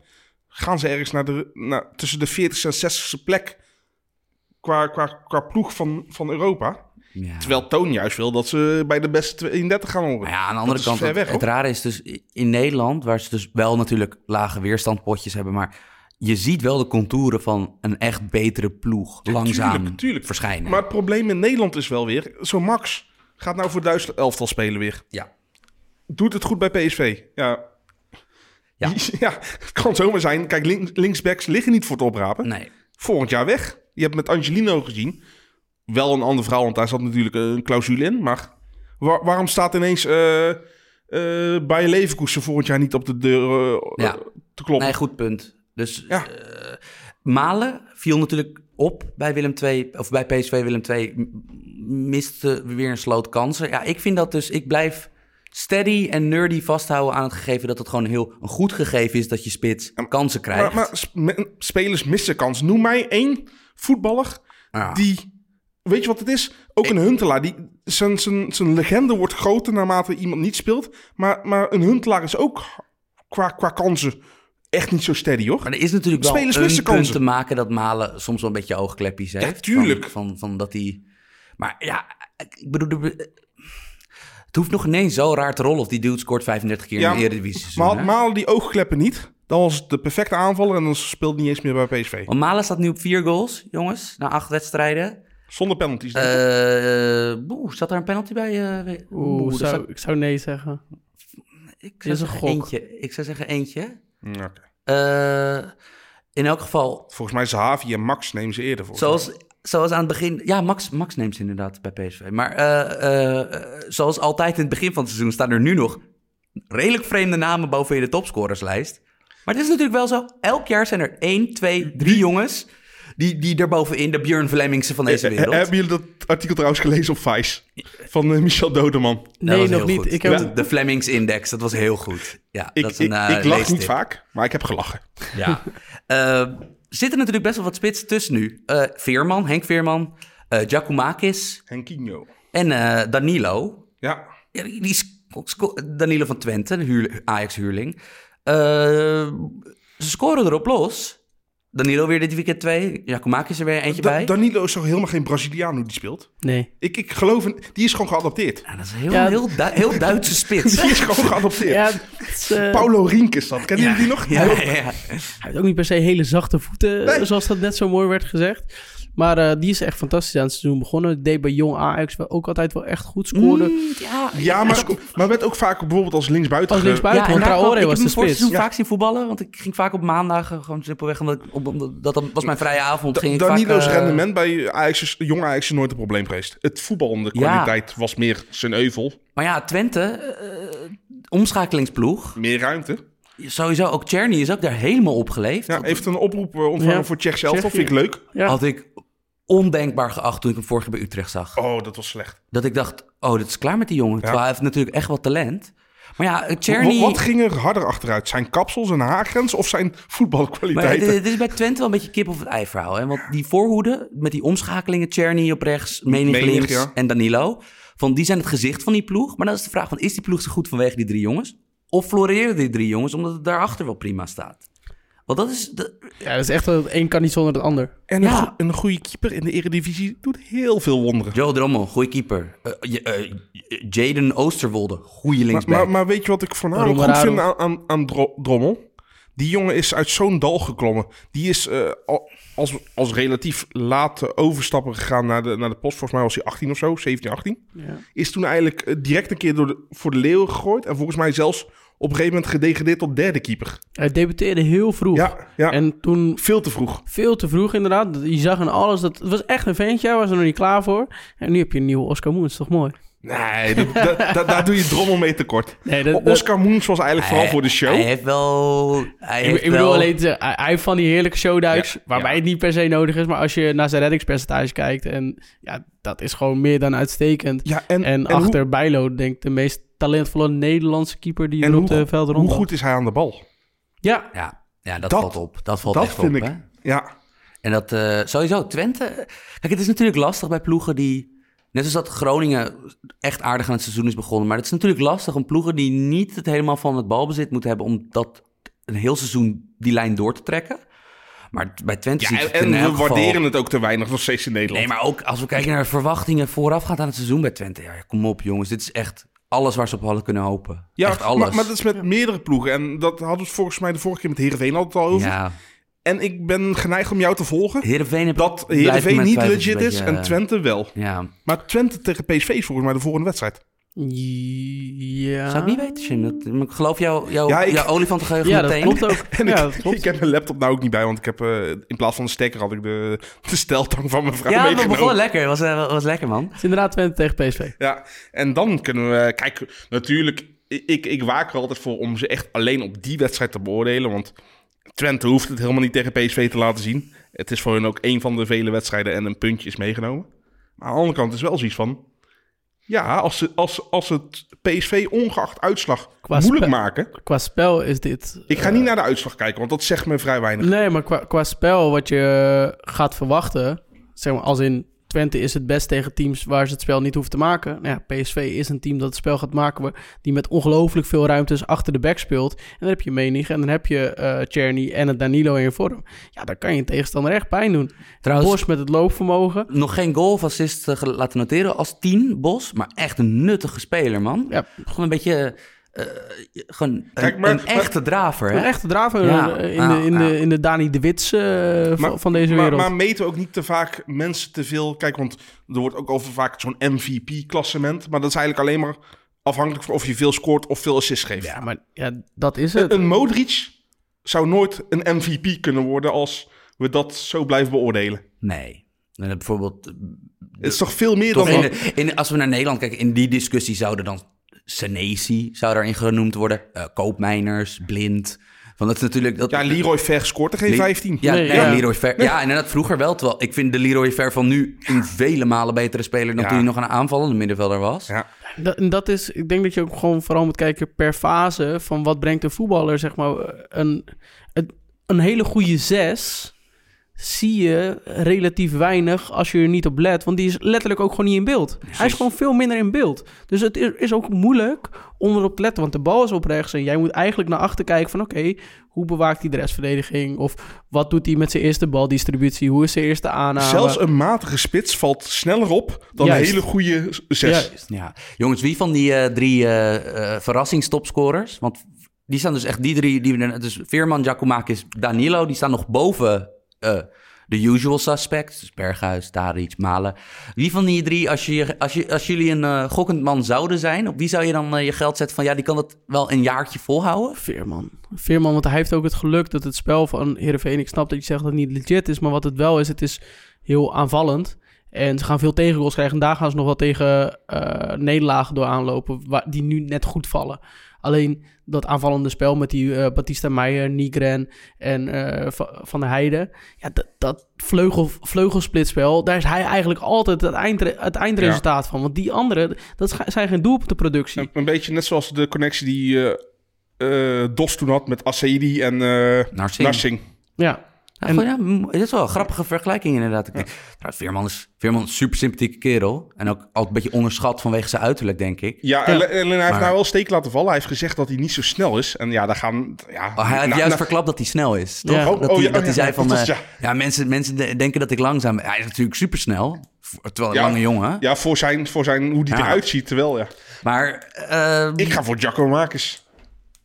gaan ze ergens naar de, naar, tussen de 40ste en 60ste plek... qua, qua, qua ploeg van, van Europa. ja. Terwijl Toon juist wil dat ze bij de beste 32 gaan horen. Maar ja, aan de andere is kant, weg, het, rare is dus in Nederland, waar ze dus wel natuurlijk lage weerstandpotjes hebben, maar je ziet wel de contouren van een echt betere ploeg langzaam tuurlijk, tuurlijk. verschijnen. Maar het probleem in Nederland is wel weer... Zo Max gaat nou voor Duitsland elftal spelen weer. ja. Doet het goed bij PSV? Ja. Ja. (laughs) ja, het kan zomaar zijn. Kijk, link, linksbacks liggen niet voor het oprapen. Nee. Volgend jaar weg. Je hebt met Angelino gezien. Wel een andere vrouw, want daar zat natuurlijk een clausule in. Maar waar- waarom staat ineens eh eh bij Leverkusen volgend jaar niet op de deur eh, Ja. te kloppen? Nee, goed punt. Dus Ja. eh, Malen viel natuurlijk op bij Willem II, of bij PSV Willem II, miste weer een sloot kansen. Ja, ik vind dat dus, ik blijf steady en nerdy vasthouden aan het gegeven dat het gewoon heel een goed gegeven is dat je spits kansen krijgt. maar, maar spelers missen kans. Noem mij één voetballer die... Weet je wat het is? Ook een Huntelaar. Die, zijn, zijn, zijn legende wordt groter naarmate iemand niet speelt. Maar, maar een Huntelaar is ook qua, qua kansen echt niet zo steady, hoor. Maar er is natuurlijk wel Spelers een missen punt kansen. te maken dat Malen soms wel een beetje oogklepjes heeft. tuurlijk. Van, van, van dat hij... Maar ja, ik bedoel... Het hoeft nog ineens zo raar te rollen of die dude scoort 35 keer Ja, in de Eredivisie Maar seizoen. had hè? Malen die oogkleppen niet, dan was het de perfecte aanvaller en dan speelde hij niet eens meer bij PSV. Want Malen staat nu op vier goals, jongens, na acht wedstrijden. Zonder penalties. ik. Eh boe, zat daar een penalty bij? eh, Oeh, boe, zou, staat- ik zou nee zeggen. ik is een zou zeggen gok. eentje. Ik zou zeggen eentje. Oké. Eh, in elk geval, Volgens mij Zahavi en Max nemen ze eerder voor. Zoals, zoals aan het begin... Ja, Max, Max neemt ze inderdaad bij PSV. Maar eh, eh, zoals altijd in het begin van het seizoen... staan er nu nog redelijk vreemde namen boven in de topscorerslijst. Maar het is natuurlijk wel zo. Elk jaar zijn er één, twee, drie jongens... die, die er bovenin de Björn Vlemmingse van deze Eh, wereld... Hebben jullie dat artikel trouwens gelezen op Vice? Van eh, Michel Dodeman. Nee, nog niet. goed. Ik heb- de, de Flemings Index, dat was heel goed. Ja, Ik, dat is een, ik, eh, ik lach niet vaak, maar ik heb gelachen. Ja. (laughs) Eh, zitten natuurlijk best wel wat spitsen tussen nu. Eh, Veerman, Henk Veerman, eh Giacomakis Henkinho. en eh, Danilo. Ja, Ja, die Danilo van Twente, de huur- Ajax-huurling. Eh, ze scoren erop los. Danilo weer dit weekend twee. Giacomakis er weer eentje Da- bij. Danilo is toch helemaal geen Braziliaan hoe die speelt? Nee. Ik, ik geloof, in, die is gewoon geadopteerd. Ja, dat is een heel, Ja. heel, Du- heel Duitse spits. (laughs) Die is gewoon geadopteerd. Ja, is, eh, Paulo Rink is dat. Kennen jullie die nog? Ja, ja, ja. hij heeft ook niet per se hele zachte voeten, Nee. zoals dat net zo mooi werd gezegd. Maar eh, die is echt fantastisch aan het seizoen begonnen. Deed bij Jong Ajax wel ook altijd wel echt goed scoorde. ja, Ja, maar, maar werd ook vaak bijvoorbeeld als linksbuiten. Als linksbuiten, Ja, want Traoré was ik de heb hem voor het spits. seizoen Ja. vaak zien voetballen, want ik ging vaak op maandagen gewoon simpelweg, omdat, ik- op, omdat dat was mijn vrije avond. Da- ging ik Danilo's vaak, eh, rendement bij Ajax is, jong Ajax is nooit een probleem geweest. Het voetballende Ja. kwaliteit was meer zijn euvel. Maar ja, Twente, eh, omschakelingsploeg. Meer ruimte. sowieso ook Czerny is ook daar helemaal opgeleefd. Ja, heeft een oproep eh, ontvangen Ja. voor Tsjech zelf. Dat vind ik leuk. Ja. Had ik ondenkbaar geacht toen ik hem vorig jaar bij Utrecht zag. Oh, dat was slecht. Dat ik dacht, oh, dit is klaar met die jongen. Terwijl hij heeft natuurlijk echt wel talent. Maar ja, Czerny... Wat, wat ging er harder achteruit? Zijn kapsels en haargrens of zijn voetbalkwaliteiten? dit, dit is bij Twente wel een beetje kip of het ei verhaal. Hè? Want die voorhoede met die omschakelingen, Czerny op rechts, Menig Menig, links ja. en Danilo. Van, die zijn het gezicht van die ploeg. Maar dan is de vraag van, is die ploeg zo goed vanwege die drie jongens? Of floreren die drie jongens omdat het daarachter wel prima staat? Want dat is... dat- ja, dat is echt het een kan niet zonder het ander. En Ja. een, go- een goede keeper in de eredivisie doet heel veel wonderen. Joe Drommel, goede keeper. Eh, eh, Jaden Oosterwolde, goede linksback. maar, maar weet je wat ik voornamelijk goed vind aan, aan, aan Dro- Drommel? Die jongen is uit zo'n dal geklommen. Die is eh, al- als, als relatief late overstapper gegaan naar de, naar de post. Volgens mij was hij 18 of zo, 17, 18. Ja. Is toen eigenlijk direct een keer door de, voor de leeuwen gegooid. En volgens mij zelfs op een gegeven moment gedegradeerd tot derde keeper. Hij debuteerde heel vroeg. Ja, ja. En toen veel te vroeg. veel te vroeg inderdaad. Je zag aan alles, dat, het was echt een ventje, hij was er nog niet klaar voor. En nu heb je een nieuwe Oscar Moens, toch mooi? Nee, dat- dat- dat- daar doe je Drommel mee tekort. Nee, Oscar Moens was eigenlijk vooral Hij- voor de show. Hij heeft wel... Hij Ik, heeft ik bedoel wel- alleen, te, hij, hij heeft van die heerlijke showduiks, Ja, waarbij ja. het niet per se nodig is. Maar als je naar zijn reddingspercentage kijkt, en ja, dat is gewoon meer dan uitstekend. Ja, en, En, en achter Bijlo, denk ik, de meest talentvolle Nederlandse keeper die hoe, en op hoe, de velden hoe rondloopt. goed is hij aan de bal? Ja, Ja, ja dat, Dat- valt op. Dat valt Dat echt vind op, ik. hè? Ja, En dat eh, sowieso, Twente... Kijk, het is natuurlijk lastig bij ploegen die... Net als dat Groningen echt aardig aan het seizoen is begonnen. Maar het is natuurlijk lastig om ploegen die niet het helemaal van het balbezit moeten hebben... om dat een heel seizoen die lijn door te trekken. Maar bij Twente ja en, we geval- waarderen het ook te weinig nog steeds in Nederland. Nee, maar ook als we kijken naar de verwachtingen voorafgaand aan het seizoen bij Twente. Ja, kom op jongens, dit is echt alles waar ze op hadden kunnen hopen. Ja, echt alles. Maar, maar dat is met meerdere ploegen. En dat hadden we volgens mij de vorige keer met Heerenveen altijd al over. Ja, En ik ben geneigd om jou te volgen. Heerenveen heb Dat Heerenveen niet legit is beetje, en Twente wel. eh, Ja, Maar Twente tegen PSV is volgens mij de volgende wedstrijd. Ja. zou ik niet weten, Jim. Dat, ik geloof jou, jou, Ja, ik- jouw olifantengeheugen Ja, dat meteen. klopt ook. (laughs) En ja, ik, dat klopt. ik heb mijn laptop nou ook niet bij, want ik heb eh, in plaats van de stekker had ik de, de steltang van mijn vrouw Ja, we meegenomen. begonnen lekker. Het was, eh, was lekker, man. Het is inderdaad Twente tegen PSV. Ja, en dan kunnen we... Kijk, natuurlijk, ik, ik waak er altijd voor om ze echt alleen op die wedstrijd te beoordelen. Want Twente hoeft het helemaal niet tegen PSV te laten zien. Het is voor hun ook een van de vele wedstrijden en een puntje is meegenomen. Maar aan de andere kant is wel zoiets van... Ja, als, ze, als, als het PSV ongeacht uitslag Qua moeilijk maken... Qua spel is dit... Ik ga eh, niet naar de uitslag kijken, want dat zegt me vrij weinig. Nee, maar qua, qua spel wat je gaat verwachten, zeg maar als in Twente is het best tegen teams waar ze het spel niet hoeven te maken. Nou ja, PSV is een team dat het spel gaat maken, die met ongelooflijk veel ruimtes achter de back speelt. En dan heb je Menig en dan heb je eh Czerny en het Danilo in je vorm. Ja, dan kan je een tegenstander echt pijn doen. Trouwens, Bos met het loopvermogen. nog geen goal of assist eh, laten noteren als 10, Bos. Maar echt een nuttige speler, man. Ja, Gewoon een beetje... eh, gewoon Kijk, een, maar- een maar- echte draver, hè? een echte draver Ja, eh, in, ja, de, in, ja. de, in de Dani de Wits eh, van, Maar- van deze wereld. maar meten we ook niet te vaak mensen te veel... Kijk, want er wordt ook over vaak zo'n MVP-klassement. Maar dat is eigenlijk alleen maar afhankelijk van of je veel scoort of veel assists geeft. ja, maar ja, dat is het. Een, een Modric zou nooit een MVP kunnen worden als we dat zo blijven beoordelen. Nee. En bijvoorbeeld... Het is toch veel meer Toch dan... in dat? de- in, als we naar Nederland kijken, in die discussie zouden dan Senesi zou daarin genoemd worden. eh Koopmijners, Blind. Want dat is natuurlijk... Dat, Ja, Leroy Ver scoort er geen Le- 15. Ja, Nee, nee, ja. Leroy Ver. Ja, inderdaad, vroeger wel. Terwijl ik vind de Leroy Ver van nu een vele malen betere speler dan Ja. toen hij nog een aanvallende middenvelder was. Ja. Dat, en dat is, ik denk dat je ook gewoon vooral moet kijken per fase van wat brengt een voetballer, zeg maar, een, een, een hele goede zes zie je relatief weinig als je er niet op let, want die is letterlijk ook gewoon niet in beeld. Hij is gewoon veel minder in beeld. Dus het is, is ook moeilijk om erop te letten, want de bal is op rechts en jij moet eigenlijk naar achter kijken van oké, hoe bewaakt hij de restverdediging of wat doet hij met zijn eerste baldistributie, hoe is zijn eerste aanname. Zelfs een matige spits valt sneller op dan Juist. een hele goede zes. Juist. Ja. Jongens, wie van die eh, drie eh eh verrassingstopscorers? Want die staan dus echt, die drie, die, we- dus Veerman, Giacomakis, Danilo, die staan nog boven de usual suspects. Dus Berghuis, Tadic, Malen. Wie van die drie, als, je, als, je, als jullie een eh, gokkend man zouden zijn, op wie zou je dan eh, je geld zetten van, ja, die kan het wel een jaartje volhouden? Veerman. Veerman, want hij heeft ook het geluk dat het spel van Heerenveen... Ik snap dat je zegt dat het niet legit is, maar wat het wel is, het is heel aanvallend. En ze gaan veel tegengoals krijgen. En daar gaan ze nog wel tegen eh, nederlagen door aanlopen, waar, die nu net goed vallen. Alleen dat aanvallende spel met die eh, Batista Meijer, Nigren en eh, Va- Van der Heijden. Ja, dat, dat vleugel, vleugelsplitspel, daar is hij eigenlijk altijd het, eindre, het eindresultaat van. Want die anderen, dat zijn geen doelpuntenproductie. Een, een beetje net zoals de connectie die eh, eh, Dos toen had met Aceidi en eh Narsing. Narsing. Ja, Ja, En- gewoon, ja, het is wel een grappige vergelijking inderdaad. Ik denk, trouwens, Veerman is, Veerman is een super sympathieke kerel. En ook altijd een beetje onderschat vanwege zijn uiterlijk, denk ik. Ja, Ja. en, en hij heeft Maar- nou wel steek laten vallen. Hij heeft gezegd dat hij niet zo snel is. En ja, daar gaan... Ja, Oh, hij heeft nou, juist nou, verklapt dat hij snel is. Toch? Ja. Oh, dat oh, hij, dat oh, hij zei van... was- eh, ja. ja, mensen, mensen de- denken dat ik langzaam ben. Hij is natuurlijk supersnel. v- Terwijl een Ja. lange jongen. Ja, voor zijn, voor zijn hoe die Ja. eruit ziet. Terwijl, ja. Maar... eh, Ik ga voor Jacco Marcus.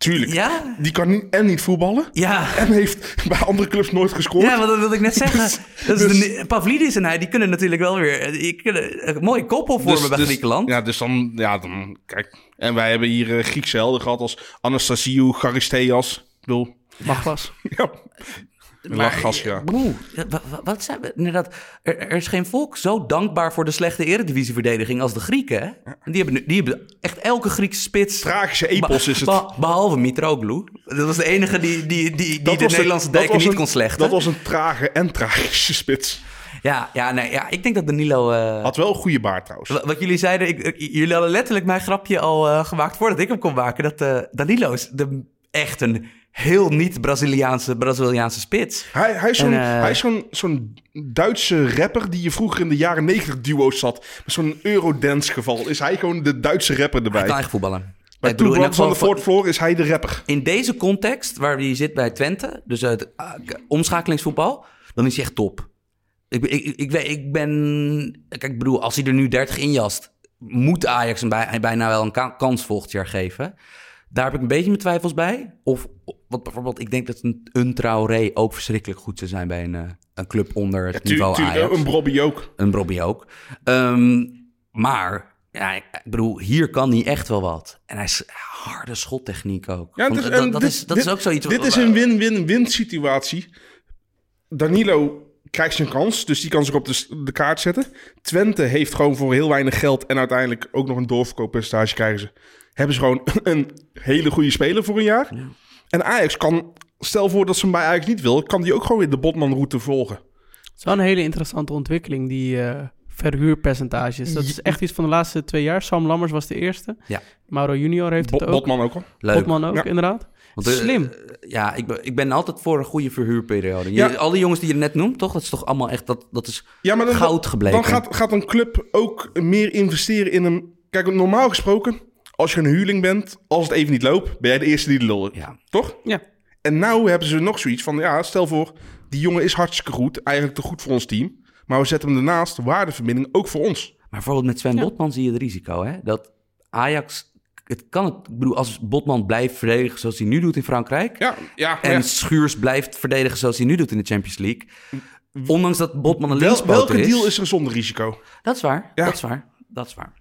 Tuurlijk. Ja? Die kan niet, en niet voetballen. Ja. En heeft bij andere clubs nooit gescoord. Ja, wat dat wilde ik net (laughs) zeggen. Dat is dus- de, Pavlidis en hij, die kunnen natuurlijk wel weer... Die kunnen een mooie koppel vormen bij Griekenland. Ja, dus dan, ja, dan, kijk. En wij hebben hier eh, Griekse helden gehad als Anastasiou, Charisteas. Ik bedoel, mag was. (laughs) ja. Lachgas, ja. Broer, wat, zijn we? Inderdaad, er, er is geen volk zo dankbaar voor de slechte eredivisieverdediging als de Grieken. Hè? Die, hebben, die hebben echt elke Griekse spits... Tragische epos is het. Be- behalve Mitroglou. Dat was de enige die, die, die, die de Nederlandse dijken niet een- kon slechten. Dat was een trage en tragische spits. ja, ja, nee, ja, ik denk dat Danilo... eh, Had wel een goede baard trouwens. Wa- Wat jullie zeiden, ik, jullie hadden letterlijk mijn grapje al eh, gemaakt voordat ik hem kon maken. Dat eh Danilo is de, echt een heel niet-Braziliaanse Braziliaanse spits. Hij, hij is zo'n En, eh, hij is zo'n zo'n Duitse rapper die je vroeger in de jaren 90 duo's zat. Met zo'n Eurodance geval. Is hij gewoon de Duitse rapper erbij. Hij kan echt voetballen. Bij the ieder geval- Fourth Floor is hij de rapper. in deze context, waar hij zit bij Twente, dus het ah, omschakelingsvoetbal, dan is hij echt top. Ik, ben- ik, ik, ik, ben... Kijk, ik bedoel, als hij er nu 30 injast, moet Ajax hem bij, bijna wel een ka- kans volgend jaar geven. Daar heb ik een beetje mijn twijfels bij. Of wat bijvoorbeeld, ik denk dat een, een Traoré ook verschrikkelijk goed zou zijn bij een, eh, een club onder het niveau Tuurlijk, Ajax. een Brobby ook. Een Robbie ook. Ehm, maar, ja, ik bedoel, hier kan hij echt wel wat. En hij is harde schottechniek ook. Ja, Want, dus, dat en dat, dit- is, dat dit- is ook zoiets... Dit is een win-win-win situatie. Danilo krijgt zijn kans, dus die kan zich op de kaart zetten. Twente heeft gewoon voor heel weinig geld en uiteindelijk ook nog een doorverkooppercentage krijgen ze. Hebben ze gewoon (laughs) een hele goede speler voor een jaar. En Ajax kan, stel voor dat ze hem bij Ajax niet wil, kan die ook gewoon weer de Botman-route volgen. Het is wel een hele interessante ontwikkeling, die eh, verhuurpercentages. Dat is echt iets van de laatste twee jaar. Sam Lammers was de eerste. Ja. Mauro Junior heeft Bo- het ook. Botman ook al. Leuk. Botman ook, Ja. inderdaad. Want, eh, Slim. ja, ik ben, ik ben altijd voor een goede verhuurperiode. Ja. Je- al die jongens die je net noemt, toch? Dat is toch allemaal echt... Dat, dat is Ja, maar dan, goud gebleken. Dan gaat, gaat een club ook meer investeren in een... Kijk, normaal gesproken, als je een huurling bent, als het even niet loopt, ben jij de eerste die de lul Ja. Toch? Ja. En nou hebben ze nog zoiets van, ja, stel voor, die jongen is hartstikke goed, eigenlijk te goed voor ons team. Maar we zetten hem daarnaast, waardeverbinding, ook voor ons. Maar bijvoorbeeld met Sven Ja. Botman zie je het risico, hè? Dat Ajax... Het kan het... Ik bedoel, als Botman blijft verdedigen zoals hij nu doet in Frankrijk... Ja, ja, En ja. Schuurs blijft verdedigen zoals hij nu doet in de Champions League. Ondanks dat Botman een Wel, linkspoter welke is. deal is er zonder risico? Dat is waar, Ja. dat is waar, dat is waar.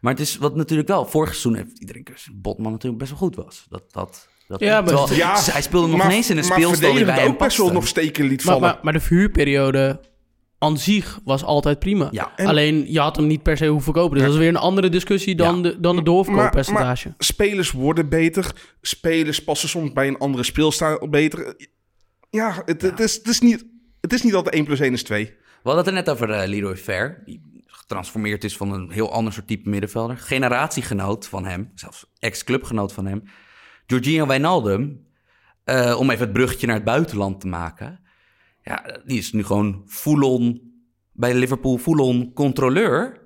Maar het is wat natuurlijk wel... Vorig seizoen heeft iedereen dat Botman natuurlijk best wel goed was. Dat, dat, dat, Ja, maar- terwijl- Ja, hij speelde nog maar- ineens in een speelstijl die bij ook best wel paste. nog steken liet Maar, vallen. maar, maar de verhuurperiode aan zich was altijd prima. Ja. En- Alleen, je had hem niet per se hoeven kopen. Dus dat is weer een andere discussie dan, Ja. de, dan de doorverkooppercentage. spelers worden beter. Spelers passen soms bij een andere speelstijl beter. Ja, het, Het, is, het, is niet, het is niet altijd 1 plus 1 is 2. We hadden het er net over eh, Leroy Fair, die getransformeerd is van een heel ander soort type middenvelder. Generatiegenoot van hem, zelfs ex-clubgenoot van hem. Jorginho Wijnaldum, eh, om even het bruggetje naar het buitenland te maken. Ja, die is nu gewoon full-on bij Liverpool, full-on controleur.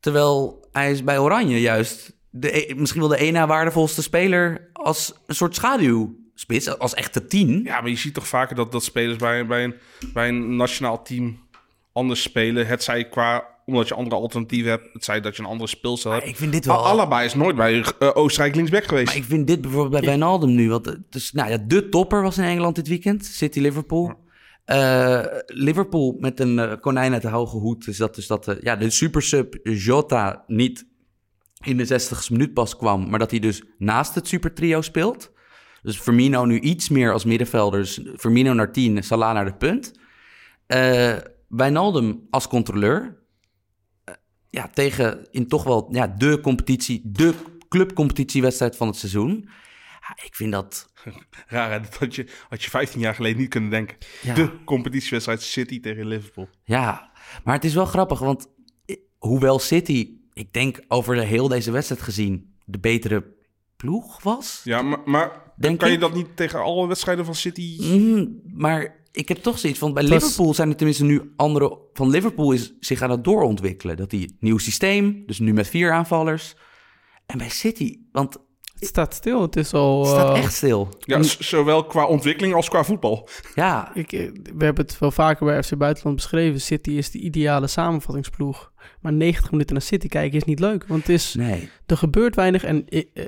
Terwijl hij is bij Oranje juist de, e- misschien wel de ene waardevolste speler als een soort schaduwspits, als echte tien. Ja, maar je ziet toch vaker dat, dat spelers bij, bij, een, bij een nationaal team anders spelen. Het zij qua, omdat je andere alternatieven hebt. Het zij dat je een andere speelstijl hebt. ik vind dit wel... allebei is nooit bij eh, Oostenrijk linksback geweest. Maar ik vind dit bijvoorbeeld bij Wijnaldum nu... Want, het is, nou ja, de topper was in Engeland dit weekend. City-Liverpool. Eh, Liverpool met een eh, konijn uit de hoge hoed. Dus dat, dus dat eh, ja, de supersub Jota niet in de 60ste minuut pas kwam... maar dat hij dus naast het supertrio speelt. Dus Firmino nu iets meer als middenvelder. Dus Firmino naar 10, Salah naar de punt. Eh Wijnaldum als controleur. Ja, tegen in toch wel ja, de competitie, de clubcompetitiewedstrijd van het seizoen. Ja, ik vind dat... (laughs) Raar, hè? dat had je, had je 15 jaar geleden niet kunnen denken. Ja. De competitiewedstrijd City tegen Liverpool. Ja, maar het is wel grappig, want hoewel City, ik denk over de heel deze wedstrijd gezien, de betere ploeg was. Ja, maar, maar Denk kan je dat niet tegen alle wedstrijden van City... Mhm, maar ik heb toch zoiets van, bij was- Liverpool zijn er tenminste nu andere... Van Liverpool is zich aan het doorontwikkelen. Dat die nieuw systeem, dus nu met vier aanvallers. En bij City, want Het staat stil. Het is al... het staat eh, echt stil. Ja, zowel qua ontwikkeling als qua voetbal. Ja, Ik, eh, we hebben het wel vaker bij FC Buitenland beschreven. City is de ideale samenvattingsploeg. Maar 90 minuten naar City kijken is niet leuk. Want het is, nee. er gebeurt weinig. En eh, eh,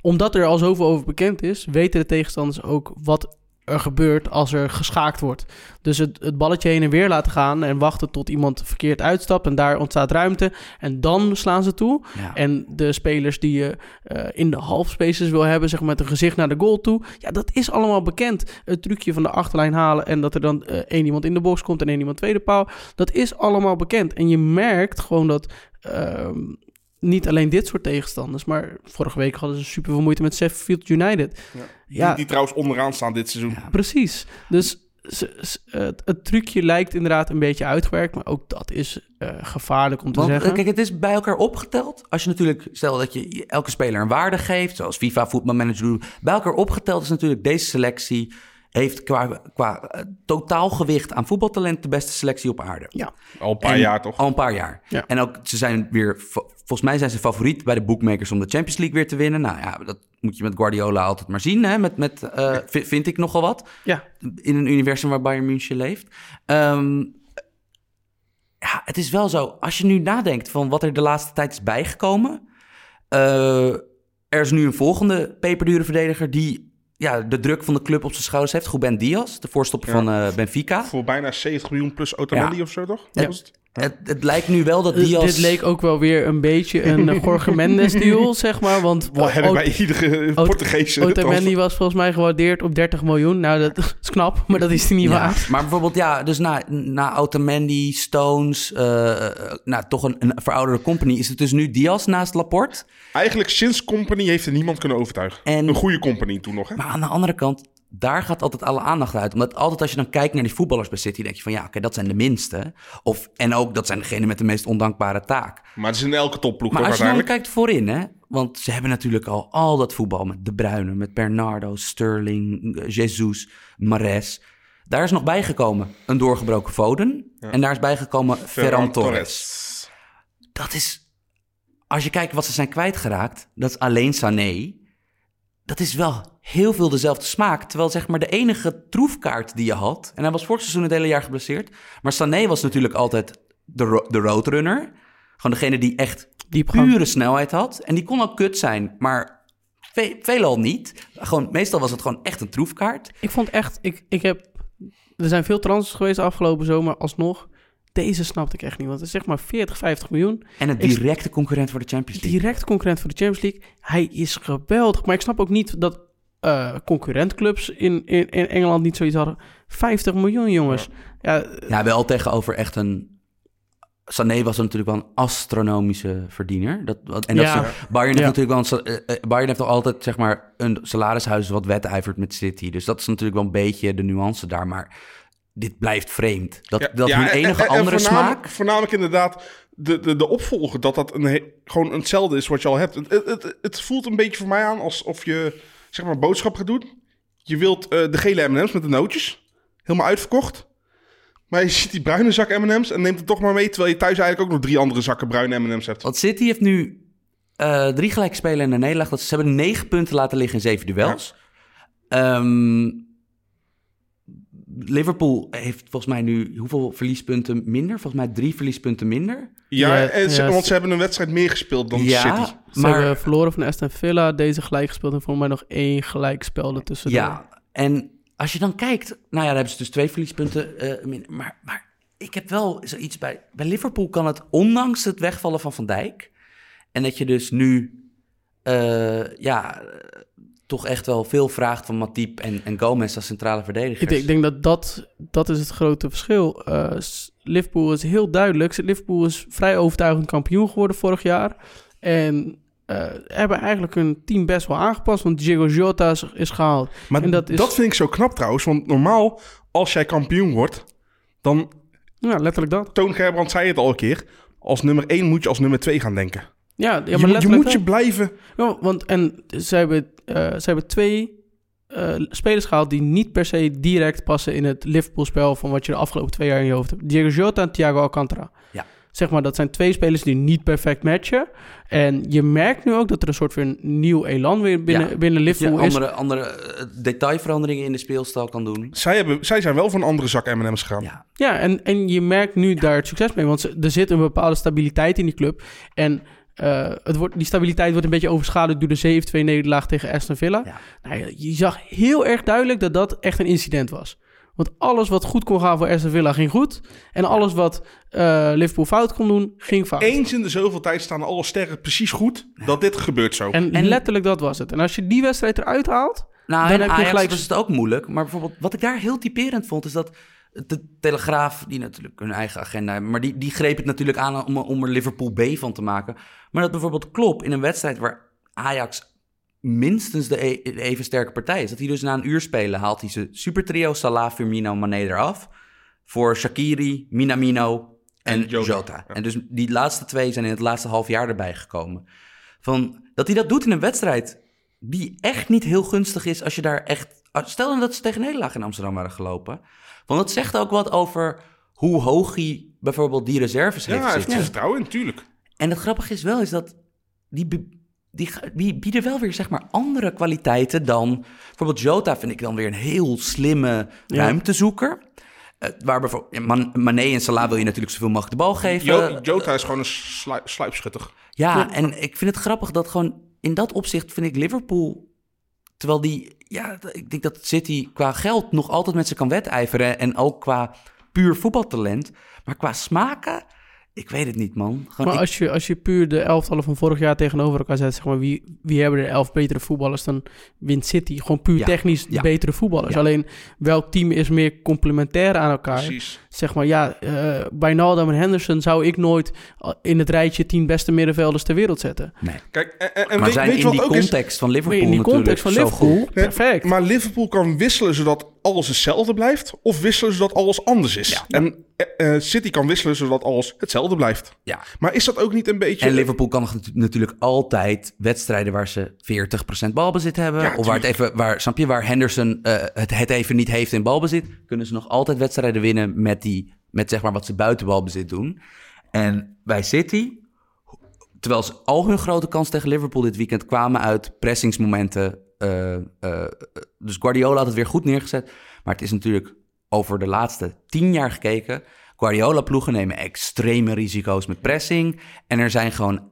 omdat er al zoveel over bekend is, weten de tegenstanders ook wat er gebeurt als er geschaakt wordt. Dus het, het balletje heen en weer laten gaan en wachten tot iemand verkeerd uitstapt. En daar ontstaat ruimte. En dan slaan ze toe. Ja. En de spelers die je eh, in de half spaces wil hebben, zeg maar met een gezicht naar de goal toe. Ja, dat is allemaal bekend. Het trucje van de achterlijn halen en dat er dan eh, één iemand in de box komt en één iemand tweede paal. Dat is allemaal bekend. En je merkt gewoon dat ehm, niet alleen dit soort tegenstanders, maar vorige week hadden ze super veel moeite met Sheffield United. Ja, Die, die trouwens onderaan staan dit seizoen. precies. Dus ze- ze- het, het trucje lijkt inderdaad een beetje uitgewerkt, maar ook dat is eh, gevaarlijk om te Want zeggen. eh, kijk, het is bij elkaar opgeteld. Als je natuurlijk, stel dat je elke speler een waarde geeft, zoals FIFA voetbalmanager doet. Bij elkaar opgeteld is natuurlijk deze selectie, heeft qua, qua eh, totaalgewicht aan voetbaltalent de beste selectie op aarde. ja, Al een paar En- jaar toch? Al een paar jaar. Ja. En ook, ze zijn weer, vo- volgens mij zijn ze favoriet bij de bookmakers om de Champions League weer te winnen. Nou ja, dat moet je met Guardiola altijd maar zien, hè? Met, met, eh, vi- vind ik nogal wat ja. in een universum waar Bayern München leeft. Ehm, ja, het is wel zo. Als je nu nadenkt van wat er de laatste tijd is bijgekomen. eh, er is nu een volgende peperdure verdediger die ja, de druk van de club op zijn schouders heeft. Ruben Diaz, de voorstopper Ja. van eh, Benfica. Voor bijna 70 miljoen plus Otamendi Ja. of zo toch? Ja. Was het? Het, het lijkt nu wel dat Dus Diaz... dit leek ook wel weer een beetje een eh, (laughs) Jorge Mendes deal, zeg maar. Want Wat heb ik bij iedere Portugese Otamendi was volgens mij gewaardeerd op 30 miljoen. Nou, dat (laughs) is knap, maar dat is hij niet Ja, waard. maar bijvoorbeeld, ja, dus na, na Otamendi, Stones, eh, eh, nou, toch een, een verouderde company, is het dus nu Diaz naast Laporte. Eigenlijk sinds Company heeft er niemand kunnen overtuigen. En- Een goede Company toen nog, hè? Maar aan de andere kant, daar gaat altijd alle aandacht uit. Omdat altijd als je dan kijkt naar die voetballers bij City, denk je van ja, oké, dat zijn de minste. Of, en ook dat zijn degenen met de meest ondankbare taak. Maar het is in elke topploeg Maar toch als je dan kijkt voorin, hè, want ze hebben natuurlijk al al dat voetbal met De Bruyne, met Bernardo, Sterling, Jesus, Mares. Daar is nog bijgekomen een doorgebroken Foden. En daar is bijgekomen Ferran Torres. Dat is, als je kijkt wat ze zijn kwijtgeraakt, dat is alleen Sané. Dat is wel heel veel dezelfde smaak. Terwijl zeg maar de enige troefkaart die je had, en hij was vorig seizoen het hele jaar geblesseerd. Maar Sané was natuurlijk altijd de, ro- de roadrunner. Gewoon degene die echt Diepgang. pure snelheid had. En die kon ook kut zijn, maar ve- veelal niet. Gewoon, meestal was het gewoon echt een troefkaart. Ik vond echt, ik, ik heb, er zijn veel transfers geweest afgelopen zomer, alsnog. Deze snapte ik echt niet, want het is zeg maar 40, 50 miljoen. En een Ik- directe concurrent voor de Champions League. Direct concurrent voor de Champions League. Hij is geweldig, maar ik snap ook niet dat eh, concurrentclubs in, in, in Engeland niet zoiets hadden. 50 miljoen, jongens. Ja, Ja, wel tegenover echt een... Sané was natuurlijk wel een astronomische verdiener. Dat, en dat Ja. is, Bayern heeft natuurlijk wel een, eh, eh, Bayern heeft toch altijd zeg maar een salarishuis wat wedijvert met City. Dus dat is natuurlijk wel een beetje de nuance daar. Maar dit blijft vreemd. Dat, Ja, dat ja, hun enige en- en andere voornamelijk- smaak... Voornamelijk inderdaad de, de, de opvolger, dat dat een he- gewoon hetzelfde is wat je al hebt. Het, het, het, voelt een beetje voor mij aan alsof je zeg maar boodschap gaat doen. Je wilt eh, de gele M&M's met de nootjes, helemaal uitverkocht. Maar je ziet die bruine zak M&M's en neemt het toch maar mee, terwijl je thuis eigenlijk ook nog drie andere zakken bruine M&M's hebt. Want City heeft nu eh, drie gelijke spelen en een nederlaag. Dat Ze hebben negen punten laten liggen in zeven duels. Ehm, Liverpool heeft volgens mij nu hoeveel verliespunten minder? Volgens mij drie verliespunten minder. Ja, Ja, en ze- ja, want ze- hebben een wedstrijd meer gespeeld dan ja, City. Ze maar hebben verloren van Aston Villa, deze gelijk gespeeld en volgens mij nog één gelijk spel ertussen. ja. En als je dan kijkt, nou ja, dan hebben ze dus twee verliespunten eh, minder. Maar, maar ik heb wel zoiets bij. Bij Liverpool kan het, ondanks het wegvallen van Van Dijk. En dat je dus nu, eh, ja, toch echt wel veel vraagt van Matip en, en Gomez als centrale verdedigers. Ik denk, ik denk dat, dat dat is het grote verschil. Eh, s- Liverpool is heel duidelijk. Liverpool is vrij overtuigend kampioen geworden vorig jaar. En eh, hebben eigenlijk hun team best wel aangepast. Want Diego Jota is, is gehaald. Maar En dat, dat is- vind ik zo knap trouwens. Want normaal, als jij kampioen wordt, dan... Ja, letterlijk dat. Toon Gerbrand zei het al een keer. Als nummer 1 moet je als nummer 2 gaan denken. Ja, ja maar je, moet- je blijven... Ja, want en ze hebben, eh, ze hebben twee eh, spelers gehaald die niet per se direct passen in het Liverpool-spel van wat je de afgelopen twee jaar in je hoofd hebt. Diego Jota en Thiago Alcantara. Ja. Zeg maar, dat zijn twee spelers die niet perfect matchen. En je merkt nu ook dat er een soort van nieuw elan weer binnen, Ja. binnen Dat je Liverpool is. andere, andere eh, detailveranderingen in de speelstijl kan doen. Zij, hebben, zij zijn wel van een andere zak M&M's gegaan. Ja. Ja, en, en je merkt nu daar het succes mee. Want er zit een bepaalde stabiliteit in die club. En eh, het wordt, die stabiliteit wordt een beetje overschaduwd door de 7-2 nederlaag tegen Aston Villa. Ja. Nou, je zag heel erg duidelijk dat dat echt een incident was. Want alles wat goed kon gaan voor Aston Villa ging goed. En alles wat eh, Liverpool fout kon doen, ging fout. Eens in de zoveel tijd staan alle sterren precies goed dat dit gebeurt zo. En, En- letterlijk dat was het. En als je die wedstrijd eruit haalt... Nou, Dan en heb je Ajax gelijk- was het ook moeilijk. Maar bijvoorbeeld, wat ik daar heel typerend vond, is dat de Telegraaf, die natuurlijk hun eigen agenda hebben, maar die, die greep het natuurlijk aan om, om er Liverpool B van te maken. Maar dat bijvoorbeeld Klopp in een wedstrijd waar Ajax minstens de, e- de even sterke partij is, dat hij dus na een uur spelen haalt hij zijn supertrio Salah, Firmino, Mané eraf voor Shakiri, Minamino en, En Jota. Jota. En dus die laatste twee zijn in het laatste half jaar erbij gekomen. Van, dat hij dat doet in een wedstrijd die echt niet heel gunstig is als je daar echt... Stel nou dat ze tegen Nederland in Amsterdam waren gelopen. Want dat zegt ook wat over hoe hoog hij bijvoorbeeld die reserves heeft ja, hij heeft er vertrouwen natuurlijk. En het grappige is wel, is dat die, die, bieden wel weer zeg maar andere kwaliteiten dan... Bijvoorbeeld Jota vind ik dan weer een heel slimme Ja. ruimtezoeker. Eh, waar bijvoorbeeld Man- Mané en Salah wil je natuurlijk zoveel mogelijk de bal geven. Jo- Jota is gewoon een slu- sluipschutter. Ja, en ik vind het grappig dat gewoon in dat opzicht vind ik Liverpool. Terwijl die, ja, ik denk dat City qua geld nog altijd met ze kan wedijveren. En ook qua puur voetbaltalent. Maar qua smaken, ik weet het niet, man. Gewoon, Maar ik- als je, als je puur de elftallen van vorig jaar tegenover elkaar zet, zeg maar, wie, wie hebben er elf betere voetballers, dan wint City. Gewoon puur Ja, technisch ja. betere voetballers. Ja. Alleen, welk team is meer complementair aan elkaar? Precies. Zeg maar, ja, eh Wijnaldum en Henderson zou ik nooit eh, in het rijtje tien beste middenvelders ter wereld zetten. nee. Kijk, en, en- en Maar weet, zijn weet je in wat die ook is? context van Liverpool in die natuurlijk context van zo Liverpool, perfect. Maar Liverpool kan wisselen zodat alles hetzelfde blijft, of wisselen zodat alles anders is. Ja. En eh, eh, City kan wisselen zodat alles hetzelfde blijft. Ja. Maar is dat ook niet een beetje... En Liverpool kan natu- natuurlijk altijd wedstrijden waar ze 40% balbezit hebben. Ja, of waar, het even, waar, snap je, waar Henderson eh, het, het even niet heeft in balbezit. Kunnen ze nog altijd wedstrijden winnen met, die, met zeg maar wat ze buiten balbezit doen. En bij City, terwijl ze al hun grote kans tegen Liverpool dit weekend kwamen uit pressingsmomenten. dus Guardiola had het weer goed neergezet. Maar het is natuurlijk over de laatste tien jaar gekeken. Guardiola-ploegen nemen extreme risico's met pressing. En er zijn gewoon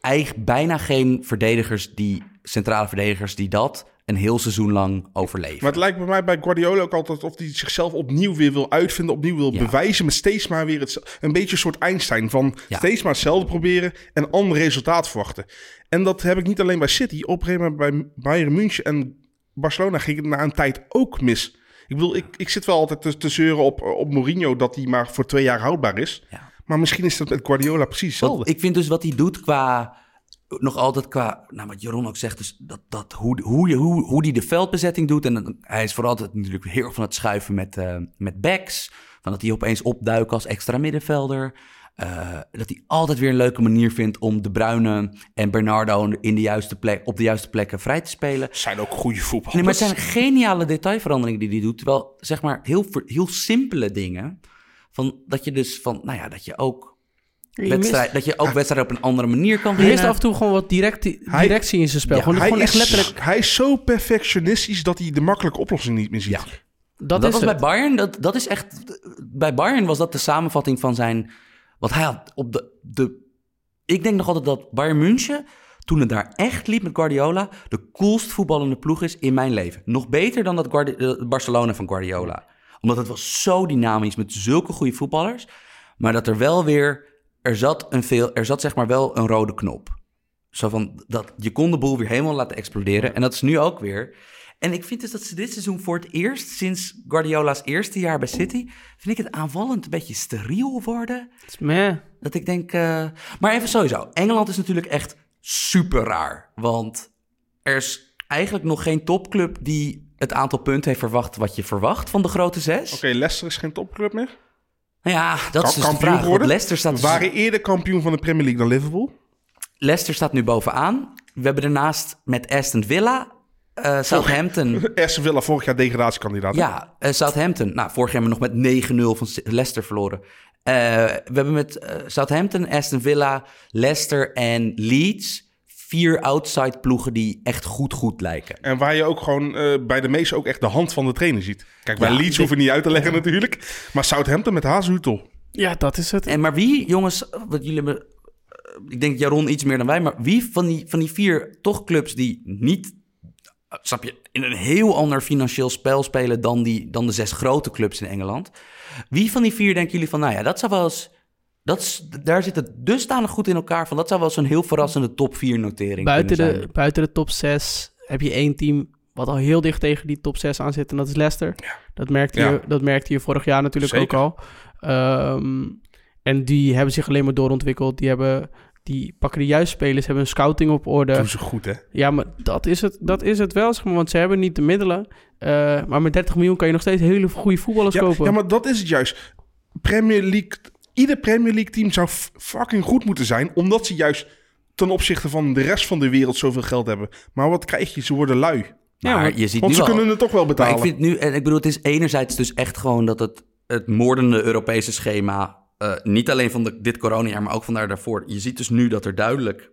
eigenlijk bijna geen verdedigers die, centrale verdedigers, die dat een heel seizoen lang overleven. Maar het lijkt bij mij bij Guardiola ook altijd of hij zichzelf opnieuw weer wil uitvinden, opnieuw wil Ja. bewijzen, maar steeds maar weer het, een beetje een soort Einstein van Ja. steeds maar hetzelfde proberen en een ander resultaat verwachten. En dat heb ik niet alleen bij City, op een bij Bayern München en Barcelona ging het na een tijd ook mis. Ik bedoel, ik, ik zit wel altijd te, te zeuren op, op Mourinho dat hij maar voor twee jaar houdbaar is. Ja. Maar misschien is dat met Guardiola precies hetzelfde. Ik vind dus wat hij doet qua... Nog altijd qua... Nou, wat Jeroen ook zegt, dus dat, dat hoe, hoe, hoe, hoe hij de veldbezetting doet. En hij is vooral altijd natuurlijk heel erg van het schuiven met, eh, met backs. Van dat hij opeens opduikt als extra middenvelder. Eh, dat hij altijd weer een leuke manier vindt om De Bruyne en Bernardo in de juiste plek, op de juiste plekken vrij te spelen. zijn ook goede voetballers. Nee, maar het zijn geniale detailveranderingen die hij doet. Terwijl, zeg maar, heel, heel simpele dingen. Van, dat je dus van, nou ja, dat je ook, Je mist, wedstrijd, dat je ook wedstrijden op een andere manier kan je winnen. mist af en toe gewoon wat direct, Hij- directie in zijn spel. Ja, gewoon hij, gewoon is, echt letterlijk... hij is zo perfectionistisch dat hij de makkelijke oplossing niet meer ziet. Ja. Dat, Dat, is was bij. Bayern, dat, dat is echt, bij Bayern was dat de samenvatting van zijn, wat hij had op de, de, ik denk nog altijd dat Bayern München, toen het daar echt liep met Guardiola, de coolst voetballende ploeg is in mijn leven. Nog beter dan dat Guardi- eh, Barcelona van Guardiola. Omdat het was zo dynamisch met zulke goede voetballers. Maar dat er wel weer, er zat, een veel, er zat zeg maar wel een rode knop. Zo van, dat, je kon de boel weer helemaal laten exploderen. En dat is nu ook weer. En ik vind dus dat ze dit seizoen voor het eerst, sinds Guardiola's eerste jaar bij City, vind ik het aanvallend een beetje steriel worden. Het is meh. Dat ik denk, eh, maar even sowieso, Engeland is natuurlijk echt super raar. Want er is eigenlijk nog geen topclub die het aantal punten heeft verwacht wat je verwacht van de grote zes. Oké, Leicester is geen topclub meer. Nou ja, dat is dus de vraag. Want geworden. Leicester staat, We waren eerder kampioen van de Premier League dan Liverpool. Leicester staat nu bovenaan. We hebben daarnaast met Aston Villa, eh, Southampton. (laughs) Aston Villa vorig jaar degradatiekandidaat. Ja, eh, Southampton. Nou, vorig jaar hebben we nog met 9-0 van Leicester verloren. Eh, we hebben met eh, Southampton, Aston Villa, Leicester en Leeds... vier outside ploegen die echt goed goed lijken. En waar je ook gewoon eh, bij de meesten ook echt de hand van de trainer ziet. Kijk, bij Ja, Leeds dit- hoeven we niet uit te leggen natuurlijk. Maar Southampton met Hazenhutel. Ja, dat is het. En maar wie, jongens, wat jullie hebben... Ik denk Jaron iets meer dan wij, maar wie van die, van die vier toch clubs die niet... eh, Snap je, in een heel ander financieel spel spelen dan, die, dan de zes grote clubs in Engeland. Wie van die vier denken jullie van, nou ja, dat zou wel eens... Dat is, daar zit het dusdanig goed in elkaar van. Dat zou wel eens een heel verrassende top 4 notering Buiten kunnen de, zijn. buiten de top 6 heb je één team wat al heel dicht tegen die top 6 aan zit. En dat is Leicester. Dat, merkte Ja. je, dat merkte je vorig jaar natuurlijk Zeker. ook al. Ehm, en die hebben zich alleen maar doorontwikkeld. Die, hebben, die pakken de juiste spelers, hebben een scouting op orde. Doen ze goed, hè? Ja, maar dat is het, dat is het wel, zeg maar. Want ze hebben niet de middelen. Eh, maar met 30 miljoen kan je nog steeds hele goede voetballers Ja, kopen. ja, maar dat is het juist. Premier League, ieder Premier League team zou fucking goed moeten zijn, omdat ze juist ten opzichte van de rest van de wereld zoveel geld hebben. Maar wat krijg je? Ze worden lui. Maar maar- je ziet Want nu ze al- kunnen het toch wel Maar betalen. ik vind nu, en ik bedoel, het is enerzijds dus echt gewoon dat het, het moordende Europese schema, eh, niet alleen van de, dit coronajaar, maar ook van daar daarvoor. Je ziet dus nu dat er duidelijk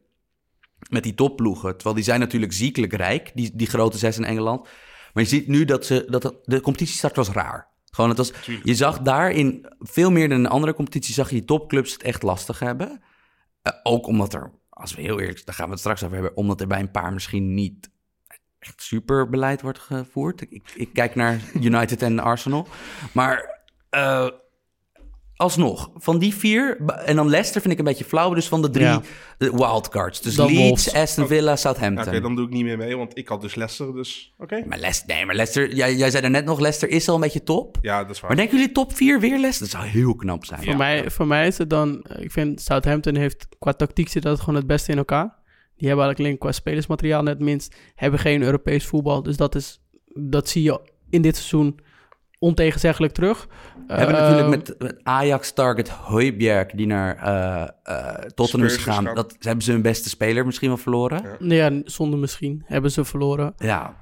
met die topploegen, terwijl die zijn natuurlijk ziekelijk rijk, die, die grote zes in Engeland. Maar je ziet nu dat, ze, dat het- de competitiestart was raar. Gewoon, het was, je zag daarin, veel meer dan in andere competities, zag je die topclubs het echt lastig hebben. Eh, ook omdat er, als we heel eerlijk zijn, daar gaan we het straks over hebben, omdat er bij een paar misschien niet echt super beleid wordt gevoerd. Ik, ik, ik kijk naar United en Arsenal. Maar eh, alsnog, van die vier... En dan Leicester vind ik een beetje flauw. Dus van de drie Ja. de wildcards. Dus Dan Leeds, Wolves. Aston Villa, Oké, Southampton. dan doe ik niet meer mee, want ik had dus Leicester, dus oké. Maar Leicester, nee, maar Leicester... Jij, jij zei er net nog, Leicester is al een beetje top. Ja, dat is waar. Maar denken jullie top 4 weer Leicester? Dat zou heel knap zijn. Voor, mij, voor mij is het dan... Ik vind Southampton heeft qua tactiek zit dat gewoon het beste in elkaar. Die hebben eigenlijk alleen qua spelersmateriaal net minst. Hebben geen Europees voetbal. Dus dat, is, dat zie je in dit seizoen ontegenzeggelijk terug. We hebben Eh, natuurlijk met, met Ajax target Højbjerg, die naar eh, eh, Tottenham is gegaan. Dat hebben ze hun beste speler misschien wel verloren. Ja. Ja, zonder misschien hebben ze verloren.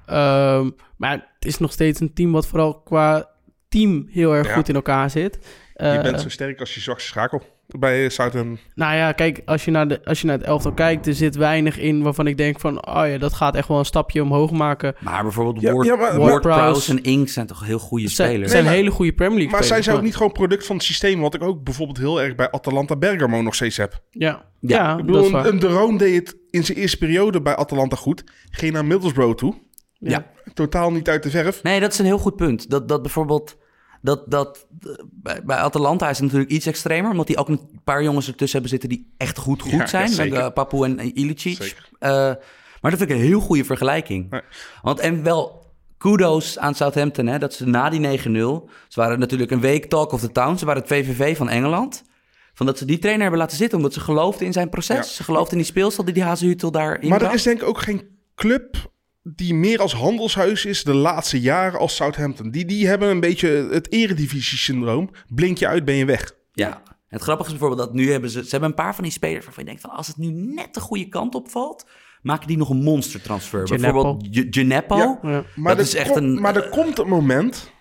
Ehm, maar het is nog steeds een team wat vooral qua team heel erg Ja. goed in elkaar zit. je Eh, bent zo sterk als je zwakste schakel bij Southampton. Nou ja, kijk, als je, naar de, als je naar het elftal kijkt, er zit weinig in waarvan ik denk van, oh ja, dat gaat echt wel een stapje omhoog maken. Maar bijvoorbeeld Ja, Ward, ja, maar- Ward en Inks zijn toch heel goede zijn, spelers. zijn hele goede Premier League Maar zijn ze ook niet gewoon product van het systeem, wat ik ook bijvoorbeeld heel erg bij Atalanta Bergamo nog steeds heb. Ja, Ja, ja, Ik dat bedoel, is waar. een, een De Roon deed het in zijn eerste periode bij Atalanta goed. Ging naar Middlesbrough toe. Ja. Totaal niet uit de verf. Nee, dat is een heel goed punt. Dat, dat bijvoorbeeld... Dat, dat, eh, bij, bij Atalanta is het natuurlijk iets extremer... omdat die ook een paar jongens ertussen hebben zitten... die echt goed goed Ja, ja, zijn. zeker. Uh, Papu en en Ilicic. Eh, maar dat vind ik een heel goede vergelijking. Want en wel kudos aan Southampton... Hè, dat ze na die 9-0... ze waren natuurlijk een week talk of the town... ze waren het VVV van Engeland... van dat ze die trainer hebben laten zitten... omdat ze geloofden in zijn proces. Ze geloofden in die speelstijl die die Hazenhutel daarin Maar er is denk ik ook geen club die meer als handelshuis is de laatste jaren als Southampton. Die, die hebben een beetje het eredivisie-syndroom. Blink je uit, ben je weg. Ja. Het grappige is bijvoorbeeld dat nu hebben ze... Ze hebben een paar van die spelers waarvan je denkt van... als het nu net de goede kant op valt... maken die nog een monstertransfer. Gineppo. Bijvoorbeeld Gineppo. Ja. Ja. Maar, Dat er is echt kom- een- maar er komt een moment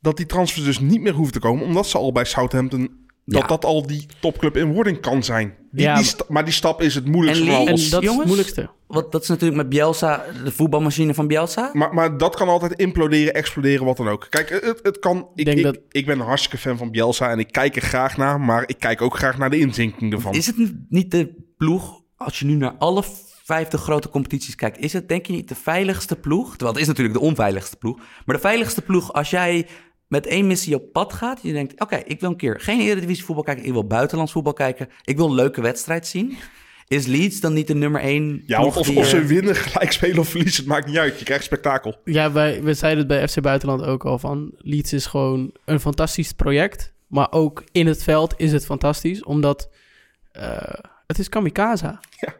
dat die transfers dus niet meer hoeven te komen. Omdat ze al bij Southampton... Dat Ja. dat al die topclub in wording kan zijn. Die, Ja, die maar- die stap is het moeilijkste En van Lee- alles. En dat is jongens? het moeilijkste. Wat, dat is natuurlijk met Bielsa... de voetbalmachine van Bielsa. Maar, maar dat kan altijd imploderen, exploderen, wat dan ook. Kijk, het, het kan. Ik, denk ik, dat- ik ben een hartstikke fan van Bielsa en ik kijk er graag naar, maar ik kijk ook graag naar de inzinking ervan. Is het niet de ploeg... als je nu naar alle vijfde grote competities kijkt... is het denk je niet de veiligste ploeg? Terwijl het is natuurlijk de onveiligste ploeg. Maar de veiligste ploeg als jij... Met één missie op pad gaat. Je denkt, oké, ik wil een keer geen Eredivisie voetbal kijken. Ik wil buitenlands voetbal kijken. Ik wil een leuke wedstrijd zien. Is Leeds dan niet de nummer één Ja, die, of ze eh, winnen, (laughs) gelijk spelen of verliezen, het maakt niet uit. Je krijgt spektakel. Ja, wij, we zeiden het bij FC Buitenland ook al van... Leeds is gewoon een fantastisch project. Maar ook in het veld is het fantastisch. Omdat eh, het is kamikaze. Ja.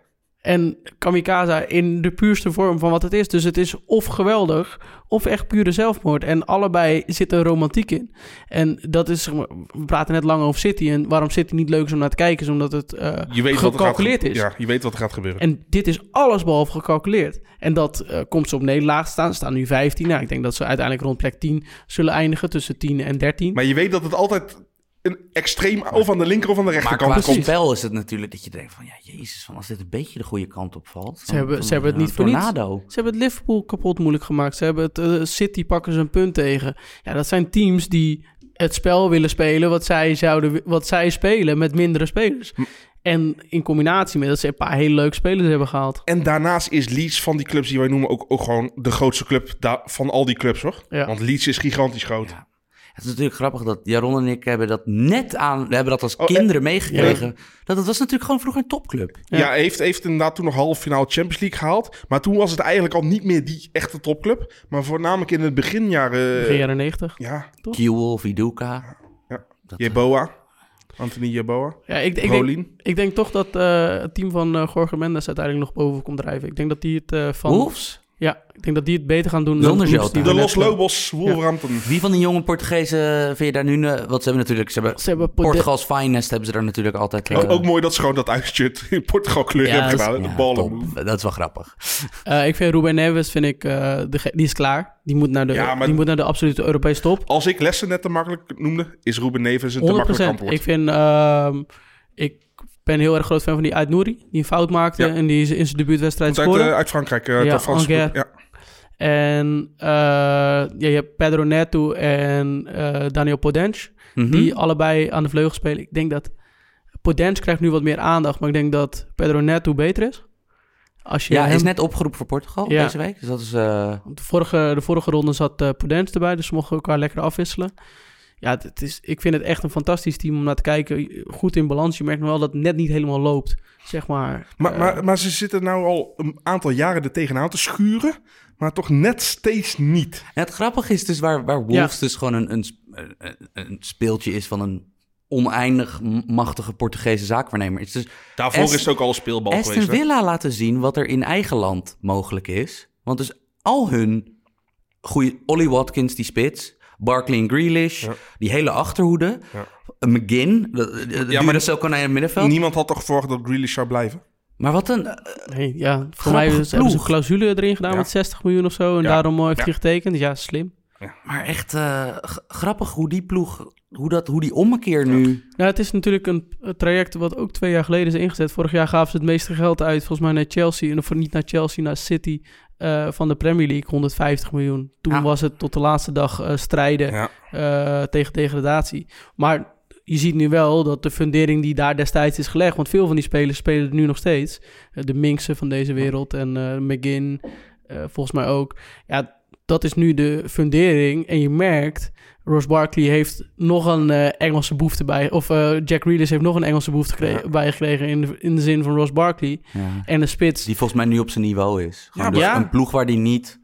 En Kamikaze in de puurste vorm van wat het is. Dus het is of geweldig of echt pure zelfmoord. En allebei zit er romantiek in. En dat is, we praten net lang over City. En waarom City niet leuk is om naar te kijken, is omdat het eh, Je weet wat er gaat gecalculeerd is. Ja, je weet wat er gaat gebeuren. En dit is alles behalve gecalculeerd. En dat eh, komt ze op Nederlaag staan. Staan nu 15. Nou, ik denk dat ze uiteindelijk rond plek 10 zullen eindigen. Tussen 10 en 13. Maar je weet dat het altijd een extreem of aan de linker of aan de Maar rechterkant qua komt. spel is het natuurlijk dat je denkt van... Ja, jezus, van als dit een beetje de goede kant op valt... Ze hebben- ze hebben het niet voor niets. tornado. Ze hebben het Liverpool kapot moeilijk gemaakt. Ze hebben het eh, City pakken ze een punt tegen. Ja, dat zijn teams die het spel willen spelen wat zij, zouden, wat zij spelen met mindere spelers. En in combinatie met dat ze een paar hele leuke spelers hebben gehaald. En daarnaast is Leeds van die clubs die wij noemen ook, ook gewoon de grootste club van al die clubs, hoor. Ja. Want Leeds is gigantisch groot. Ja. Het is natuurlijk grappig dat Jaron en ik hebben dat net aan... We hebben dat als Oh, en- kinderen meegekregen. Dat het was natuurlijk gewoon vroeger een topclub. Ja. Ja, heeft, heeft inderdaad toen nog halve finale Champions League gehaald. Maar toen was het eigenlijk al niet meer die echte topclub. Maar voornamelijk in het beginjaren... Begin jaren 90. Ja, Kiel, Viduka. Ja. Dat- Jeboa. Anthony Jeboa. Ja, ik, ik, denk, ik denk toch dat eh, het team van eh Jorge Mendes uiteindelijk nog boven komt drijven. Ik denk dat die het eh, van... Wolves? Ja, ik denk dat die het beter gaan doen Zonder de Jota. Los Lobos, Wolverhampton. Wie van die jonge Portugezen vind je daar nu... eh, Want ze hebben natuurlijk... Ze hebben Ze hebben Portugals finest hebben ze daar natuurlijk altijd... eh, Ook, ook mooi dat ze gewoon dat uitshirt in Portugal kleur Ja, hebben dat is- gedaan. ja, de ballen. Dat is wel grappig. Eh, ik vind Ruben Neves, vind ik, eh, de, die is klaar. Die moet naar de, Ja, maar- die moet naar de absolute Europese top. Als ik lessen net te makkelijk noemde, is Ruben Neves een te 100%. makkelijk antwoord. Ik vind, ehm, ik ben heel erg groot fan van die uit Nouri, die een fout maakte Ja. en die in zijn debuutwedstrijd Komt uit, scoorde. eh, uit Frankrijk. eh, Ja, Franse. Ja. En eh, ja, je hebt Pedro Neto en eh, Daniel Podence, Mhm. die allebei aan de vleugel spelen. Ik denk dat Podence krijgt nu wat meer aandacht, maar ik denk dat Pedro Neto beter is. Als je Ja, hij is net opgeroepen voor Portugal Ja. deze week. Dus dat is... eh, De vorige, de vorige ronde zat uh, Prudence erbij, dus ze mochten elkaar lekker afwisselen. Ja, het, is, ik vind het echt een fantastisch team om naar te kijken. Goed in balans. Je merkt nog wel dat het net niet helemaal loopt, zeg maar. Maar, Eh, maar, maar ze zitten nou al een aantal jaren er tegenaan te schuren. Maar toch net steeds niet. En het grappige is dus waar, waar Wolves dus gewoon een, een, een, speeltje is van een oneindig machtige Portugese zaakwaarnemer. Het is dus Daarvoor Est- is het ook al een speelbal Aston geweest. hè? Villa laten zien wat er in eigen land mogelijk is. Want dus al hun goede... Ollie Watkins, die spits. Barkley en Grealish. Ja. Die hele achterhoede. Ja. McGinn. De, de, de Ja, maar Duracell konijn in het middenveld. Niemand had toch verwacht dat Grealish zou blijven? Maar wat een... eh, nee, ja, voor mij is- hebben ze een clausule erin gedaan Ja. met 60 miljoen of zo. En Ja. daarom eh, heeft Ja. hij getekend. Ja, slim. Maar echt eh, grappig hoe die ploeg... Hoe, dat, hoe die ommekeer nu... Nou, het is natuurlijk een, een traject wat ook twee jaar geleden is ingezet. Vorig jaar gaven ze het meeste geld uit, volgens mij naar Chelsea. En of niet naar Chelsea, naar City eh, van de Premier League, 150 miljoen. Toen Ja. was het tot de laatste dag eh, strijden Ja. eh, tegen degradatie. Maar je ziet nu wel dat de fundering die daar destijds is gelegd... want veel van die spelers spelen er nu nog steeds. De Minksen van deze wereld en McGinn, volgens mij ook. Ja, dat is nu de fundering. En je merkt, Ross Barkley heeft nog een eh, Engelse behoefte bij... of eh, Jack Grealish heeft nog een Engelse behoefte Ja. bijgekregen... In de, in de zin van Ross Barkley. Ja. En de spits... Die volgens mij nu op zijn niveau is. Gewoon Ja, dus ja. een ploeg waar die niet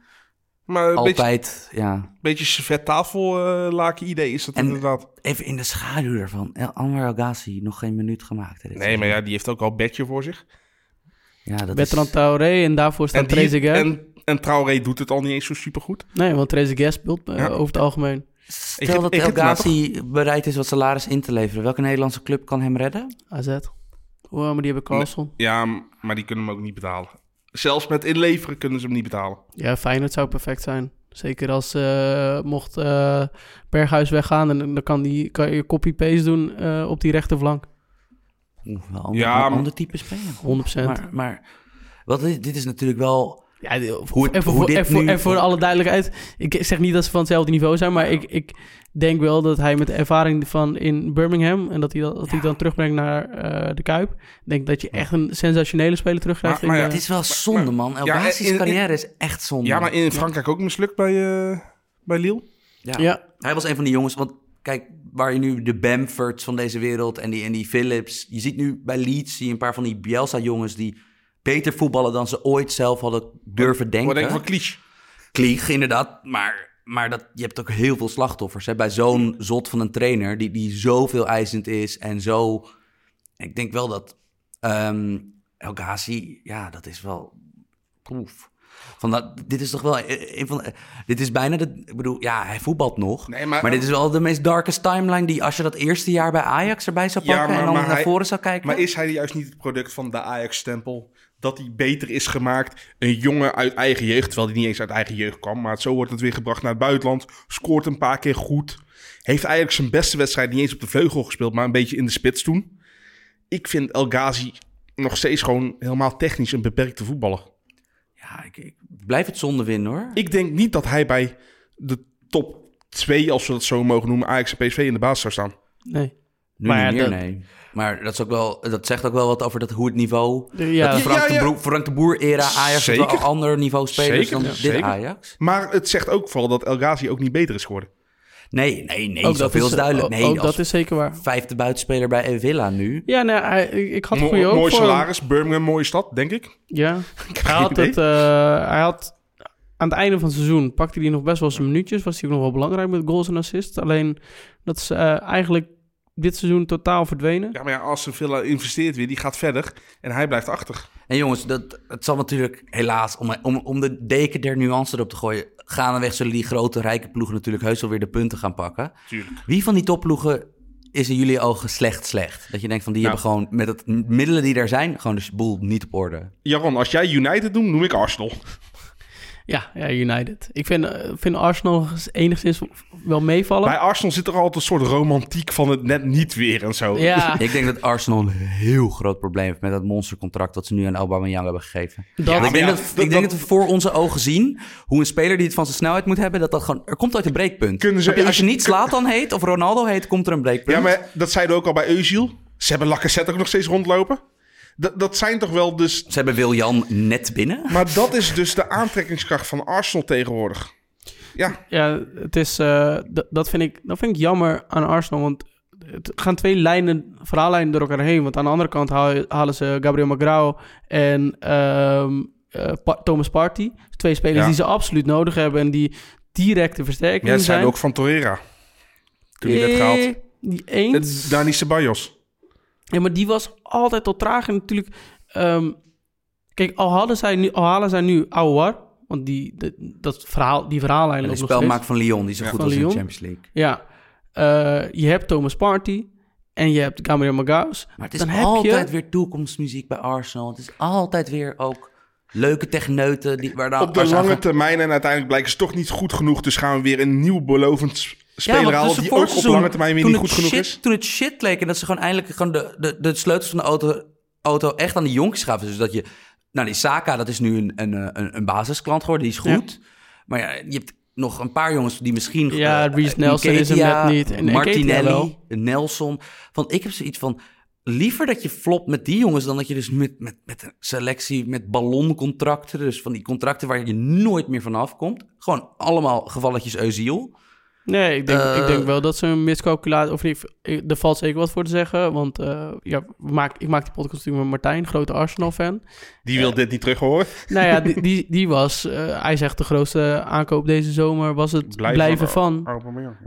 Maar een beetje, altijd... Ja, beetje servet tafellaken idee is dat En- inderdaad. even in de schaduw ervan. El- Anwar Ghazi nog geen minuut gemaakt. hè, dit Nee, maar ja, die heeft ook al bedje voor zich. Ja, dat Bertrand is... Traoré en daarvoor staat Trezeguet. en, en Traoré doet het al niet eens zo supergoed. Nee, want Trezeguet speelt eh, Ja. over het algemeen. Stel Ik dat ik El heb Ghazi bereid is wat salaris in te leveren. Welke Nederlandse club kan hem redden? AZ. Oh, maar die hebben Carlson. Ja, maar die kunnen hem ook niet betalen. Zelfs met inleveren kunnen ze hem niet betalen. Ja, Feyenoord zou perfect zijn. Zeker als eh, mocht eh, Berghuis weggaan... en dan kan, die, kan je copy-paste doen eh, op die rechterflank. 100%. Oeh, wel ander, Ja, ander type speler. Maar, maar wat, dit, dit is natuurlijk wel... Ja, Hoe het- even, hoe voor, dit voor, nu- voor alle duidelijkheid. Ik zeg niet dat ze van hetzelfde niveau zijn, maar ik, ik denk wel dat hij met de ervaring van in Birmingham en dat hij dat, dat hij dan terugbrengt naar eh, de Kuip, denk dat je echt een sensationele speler terugkrijgt. Maar- maar ja, Het is wel zonde, man. El ja, Ghazi's in- in- carrière is echt zonde. Ja, maar in Frankrijk ook mislukt bij, eh, bij Lille. Ja. ja, Hij was een van die jongens, want kijk, waar je nu de Bamfords van deze wereld en die, en die Phillips... Je ziet nu bij Leeds zie je een paar van die Bielsa-jongens die beter voetballen dan ze ooit zelf hadden durven denken. Wat denk je van Klisch? Klieg, inderdaad. Maar, maar dat, je hebt ook heel veel slachtoffers. Hè? Bij zo'n zot van een trainer die, die zoveel eisend is en zo... Ik denk wel dat... ehm, El Ghazi, ja, dat is wel... Oef. Van dat, dit is toch wel een van... Dit is bijna de... Ik bedoel, ja, hij voetbalt nog. Nee, maar- dit is wel de meest darkest timeline die... Als je dat eerste jaar bij Ajax erbij zou Ja, pakken maar- en dan maar naar hij- voren zou kijken. Maar is hij juist niet het product van de Ajax-stempel? Dat hij beter is gemaakt. Een jongen uit eigen jeugd, terwijl hij niet eens uit eigen jeugd kwam. Maar zo wordt het weer gebracht naar het buitenland. Scoort een paar keer goed. Heeft eigenlijk zijn beste wedstrijd niet eens op de vleugel gespeeld, maar een beetje in de spits toen. Ik vind El Ghazi nog steeds gewoon helemaal technisch een beperkte voetballer. Ja, ik, ik blijf het zonde winnen hoor. Ik denk niet dat hij bij de top 2, als we dat zo mogen noemen, Ajax en PSV in de basis zou staan. Nee. Nu Maar niet ja, meer, dat- nee. Maar dat, is ook wel, dat zegt ook wel wat over dat, hoe het niveau... Ja, dat Frank, ja, ja. De Broer, Frank de Boer-era Ajax Zeker. wel een ander niveau spelers Zeker, dan dit zeker. Ajax. Maar het zegt ook vooral dat El Ghazi ook niet beter is geworden. Nee, nee, nee. ook zoveel is duidelijk. ook- Nee, ook dat is zeker waar. vijfde buitenspeler bij Villa nu. Ja, nee, hij, ik- ik had mooi voor hem. salaris, Birmingham, mooie stad, denk ik. Ja, (laughs) hij had, het, eh, hij had aan het einde van het seizoen pakte hij nog best wel zijn minuutjes. Was hij ook nog wel belangrijk met goals en assists. Alleen dat is eh, eigenlijk dit seizoen totaal verdwenen. Ja, maar ja, Aston Villa investeert weer, die gaat verder en hij blijft achter. En jongens, dat, het zal natuurlijk helaas, om, om, om de deken der nuance erop te gooien... gaandeweg zullen die grote, rijke ploegen natuurlijk heus wel weer de punten gaan pakken. Tuurlijk. Wie van die topploegen is in jullie ogen slecht slecht? Dat je denkt van die Nou. hebben gewoon met het middelen die er zijn... gewoon de boel niet op orde. Jaron, als jij United doet, noem ik Arsenal. Ja, ja United. Ik vind, eh, vind Arsenal enigszins wel meevallen. Bij Arsenal zit er altijd een soort romantiek van het net niet weer en zo. Ja, (laughs) Ik denk dat Arsenal een heel groot probleem heeft met dat monstercontract dat ze nu aan Aubameyang hebben gegeven. dat, Ja, ik denk, ja, dat, dat- ik denk dat- dat we voor onze ogen zien hoe een speler die het van zijn snelheid moet hebben, dat dat gewoon, er komt ooit een breekpunt. Kunnen ze-? Als je niet Zlatan heet of Ronaldo heet, komt er een breekpunt. Ja, maar dat zeiden we ook al bij Eusiel. Ze hebben Lacazette ook nog steeds rondlopen. Dat, dat zijn toch wel dus... Ze hebben Wiljan net binnen. Maar dat is dus de aantrekkingskracht van Arsenal tegenwoordig. Ja, ja, het is, eh, dat, vind ik, dat vind ik jammer aan Arsenal. Want het gaan twee lijnen, verhaallijnen door elkaar heen. Want aan de andere kant halen ze Gabriel Magrao en ehm, eh, Pa- Thomas Partey. Twee spelers Ja. die ze absoluut nodig hebben en die directe versterking jij zei zijn. ook van Torreira. Toen je werd gehaald. Eh, eens. Dani Ceballos. Ja, maar die was altijd tot traag. En natuurlijk, ehm, kijk, al, hadden zij nu, al halen zij nu Aouar, want die, de- dat verhaal, die verhaallijn En de loopt nog steeds. spelmaak van Lyon, die zo Ja. goed was in de. Champions League. Ja, Eh, je hebt Thomas Partey en je hebt Gabriel Magaus. Maar het is Dan heb altijd je- weer toekomstmuziek bij Arsenal. Het is altijd weer ook leuke techneuten die, waar dan... Op de lange termijn en uiteindelijk blijken ze toch niet goed genoeg. Dus gaan we weer een nieuw belovend speler halen dus die ook op lange termijn weer niet goed genoeg shit- is. Toen het shit leek en dat ze gewoon eindelijk gewoon de, de, de sleutels van de auto, auto echt aan de jonkies gaven. Dus dat je... Nou, die Saka, dat is nu een, een, eh, een, een basisklant geworden. Die is goed. Maar ja, je hebt nog een paar jongens die misschien... Ja, eh, Reece Nelson is hem net niet. En Martinelli. Nelson. Van, ik heb zoiets van... Liever dat je flopt met die jongens dan dat je dus met, met, met een selectie, met balloncontracten, dus van die contracten waar je nooit meer vanaf komt. Gewoon allemaal gevalletjes Eusiel. Nee, ik denk, Eh, ik denk wel dat ze een miscalculatie... Of niet, er valt zeker wat voor te zeggen. Want eh, ja, maak, ik maak die podcast natuurlijk met Martijn, grote Arsenal-fan. Die wil dit niet terug horen. nou ja, die, die, (laughs) die was... eh, hij zegt de grootste aankoop deze zomer was het blijven, van.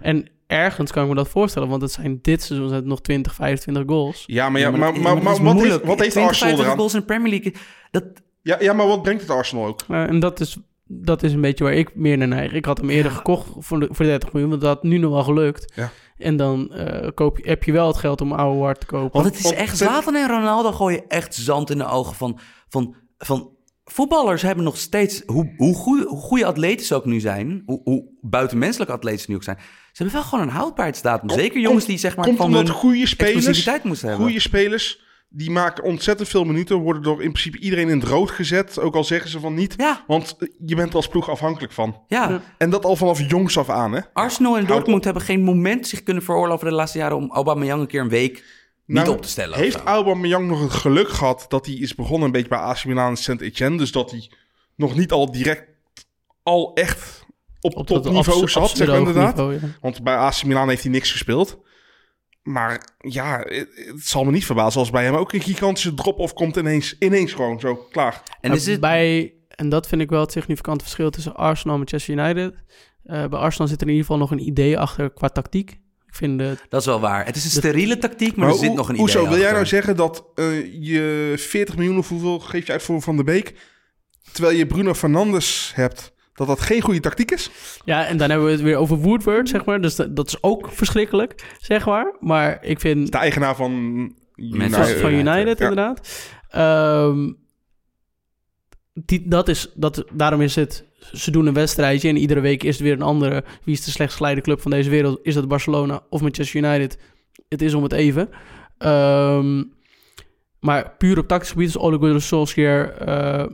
En ergens kan ik me dat voorstellen. Want het zijn dit seizoen zijn het nog 20, 25 goals. Ja, maar, ja, maar, maar, is maar wat, heeft, moeilijk. wat heeft 20, Arsenal 25 eraan? goals in de Premier League. Dat, Ja, ja, maar wat brengt het Arsenal ook? Eh, en dat is, dat is een beetje waar ik meer naar neig. Ik had hem eerder gekocht voor, de, voor 30 miljoen, want dat had nu nog wel gelukt. Ja. En dan eh, koop je, heb je wel het geld om oude Ward te kopen. want het is echt... Zlatan en Ronaldo gooien echt zand in de ogen van... van, van voetballers hebben nog steeds... Hoe, hoe, goede, hoe goede atleten ze ook nu zijn... Hoe, hoe buitenmenselijke atleten ze nu ook zijn... Ze hebben wel gewoon een houdbaarheidsdatum. Zeker jongens die zeg maar Komt van hun goede spelers, moesten hebben. goede spelers, die maken ontzettend veel minuten, worden door in principe iedereen in het rood gezet. Ook al zeggen ze van niet. Ja, Want eh, je bent er als ploeg afhankelijk van. ja. En dat al vanaf jongs af aan, hè? Arsenal en Houd Dortmund hebben geen moment zich kunnen veroorloven de laatste jaren... om Aubameyang een keer een week niet Nou, op te stellen. Heeft zo. Aubameyang nog het geluk gehad dat hij is begonnen een beetje bij AC Milan en Saint-Etienne. Dus dat hij nog niet al direct al echt op, op top dat niveau abs- zat, zeg maar inderdaad. niveau, ja. Want bij AC Milan heeft hij niks gespeeld. Maar ja, het, het zal me niet verbazen als bij hem ook een gigantische drop-off komt ineens, ineens gewoon zo klaar. En is het... bij, en dat vind ik wel het significante verschil tussen Arsenal en Manchester United. Eh, bij Arsenal zit er in ieder geval nog een idee achter qua tactiek. Ik vind. Dat is wel waar. Het is een steriele tactiek, maar, Maar er zit hoe- nog een hoezo idee wil jij nou zeggen dat eh, je 40 miljoen of hoeveel geef je uit voor Van de Beek, terwijl je Bruno Fernandes hebt, dat dat geen goede tactiek is? Ja, en dan hebben we het weer over Woodward, zeg maar. Dus dat, dat is ook verschrikkelijk, zeg maar. Maar ik vind... De eigenaar van United. van United, Ja. inderdaad. Ehm, die, dat is, dat, daarom is het... Ze doen een wedstrijdje en iedere week is het weer een andere... Wie is de slechtst geleide club van deze wereld? Is dat Barcelona of Manchester United? Het is om het even. Ehm, maar puur op tactisch gebied is Ole Gunnar Solskjaer... eh,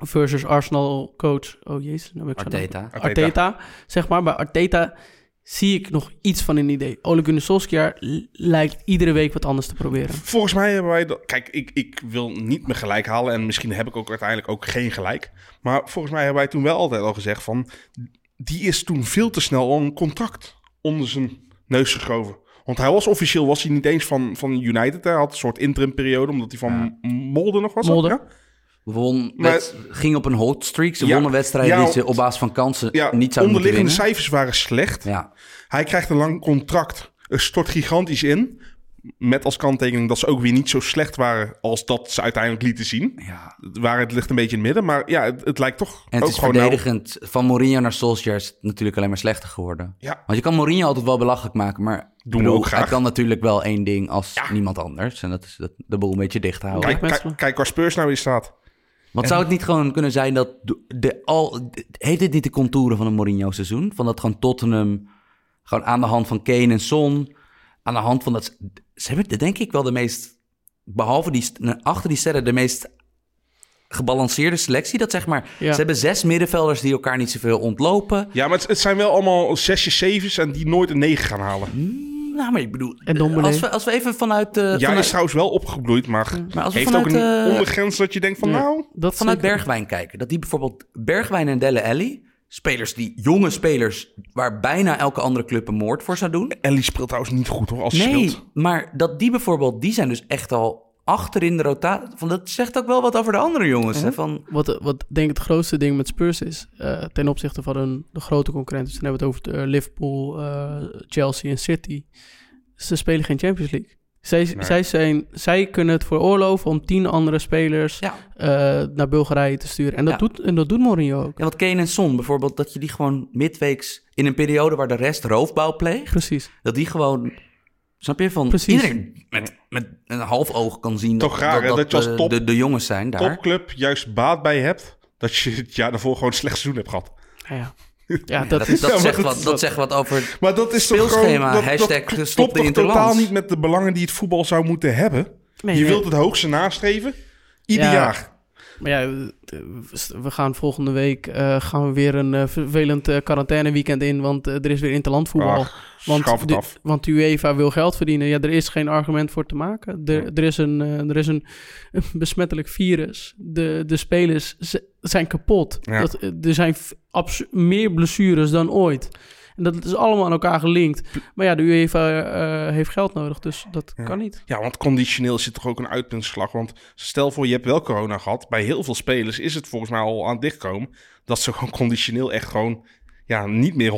versus Arsenal coach... Oh jezus, nou ben ik zo- Arteta. Arteta. Arteta, zeg maar. Bij Arteta zie ik nog iets van een idee. Ole Gunnar Solskjaer lijkt iedere week wat anders te proberen. Volgens mij hebben wij dat. Kijk, ik, ik wil niet mijn gelijk halen. En misschien heb ik ook uiteindelijk ook geen gelijk. Maar volgens mij hebben wij toen wel altijd al gezegd van. Die is toen veel te snel al een contract onder zijn neus geschoven. Want hij was officieel was hij niet eens van, van United. Hij had een soort interim periode omdat hij van Molde nog was. Molde. Ja? Won, Maar- wed- ging op een hot streak. Ze Ja, wonnen wedstrijden ja, die ze op basis van kansen Ja, niet zouden moeten onderliggende cijfers waren slecht. Ja, Hij krijgt een lang contract. Het stort gigantisch in. Met als kanttekening dat ze ook weer niet zo slecht waren als dat ze uiteindelijk lieten zien. ja. Waar het ligt een beetje in het midden. Maar ja, het, het lijkt toch En het ook is gewoon nou- verdedigend. Van Mourinho naar Solskjaer is het natuurlijk alleen maar slechter geworden. Ja. Want je kan Mourinho altijd wel belachelijk maken, maar Doen we ook graag. hij kan natuurlijk wel één ding als niemand anders. En dat is dat, de boel een beetje dicht houden. Kijk, Kijk, kijk, kijk waar Spurs nou in staat. Want zou het niet gewoon kunnen zijn dat de, al, heeft dit niet de contouren van een Mourinho seizoen? Van dat gewoon Tottenham, gewoon aan de hand van Kane en Son, aan de hand van dat... Ze hebben denk ik wel de meest, behalve die, achter die sterren, de meest gebalanceerde selectie. Dat zeg maar, Ja. ze hebben zes middenvelders die elkaar niet zoveel ontlopen. Ja, maar het, het zijn wel allemaal zesjes, zevens en die nooit een negen gaan halen. Nou, maar ik bedoel, En Dombele. als we, als we even vanuit... eh, ja, vanuit, is trouwens wel opgebloeid, maar, maar als we heeft ook een eh, ondergrens dat je denkt van Ja. nou... Dat vanuit zeker. Bergwijn kijken. Dat die bijvoorbeeld Bergwijn en Delle Alli, spelers die jonge spelers waar bijna elke andere club een moord voor zou doen. Ellie speelt trouwens niet goed hoor, als ze Nee, speelt. maar dat die bijvoorbeeld, die zijn dus echt al achter in de rotatie. Van dat zegt ook wel wat over de andere jongens. Hè? Van, Wat, wat denk ik het grootste ding met Spurs is, eh, ten opzichte van een, de grote concurrenten, dus dan hebben we het over de, Liverpool, eh, Chelsea en City. Ze spelen geen Champions League. Zij, Nee. zij, zijn, zij kunnen het veroorloven om tien andere spelers ja. eh, naar Bulgarije te sturen. En dat, Ja. doet, en dat doet Mourinho ook. ja, wat Kane en Son bijvoorbeeld, dat je die gewoon midweeks in een periode waar de rest roofbouw pleegt, Precies. dat die gewoon, snap je, van Precies. iedereen met, met een half oog kan zien Toch raar, hè, dat je als top- de, de jongens zijn daar. Topclub juist baat bij hebt dat je het jaar daarvoor gewoon een slecht seizoen hebt gehad. Ja, ja. (laughs) ja, Ja, dat, dat, is... dat, zegt dat- wat, dat zegt wat over Maar dat is toch Speelschema, gewoon... Dat, hashtag dat stop de interlands. totaal niet met de belangen die het voetbal zou moeten hebben? Nee, je nee. wilt het hoogste nastreven, ieder Ja. jaar. Maar ja, we gaan volgende week eh, gaan we weer een eh, vervelend eh, quarantaineweekend in, want eh, er is weer interlandvoetbal. Ach, want, de, want UEFA wil geld verdienen. Ja, er is geen argument voor te maken. Er, er is, een, eh, er is een, een besmettelijk virus. De, de spelers zijn kapot. Ja. Dat, eh, er zijn meer blessures dan ooit. En dat is allemaal aan elkaar gelinkt. Maar ja, de UEFA eh, heeft geld nodig, dus dat Ja. kan niet. Ja, want conditioneel zit toch ook een uitpuntslag. Want stel voor, je hebt wel corona gehad. Bij heel veel spelers is het volgens mij al aan het dichtkomen. Dat ze gewoon conditioneel echt gewoon ja, niet meer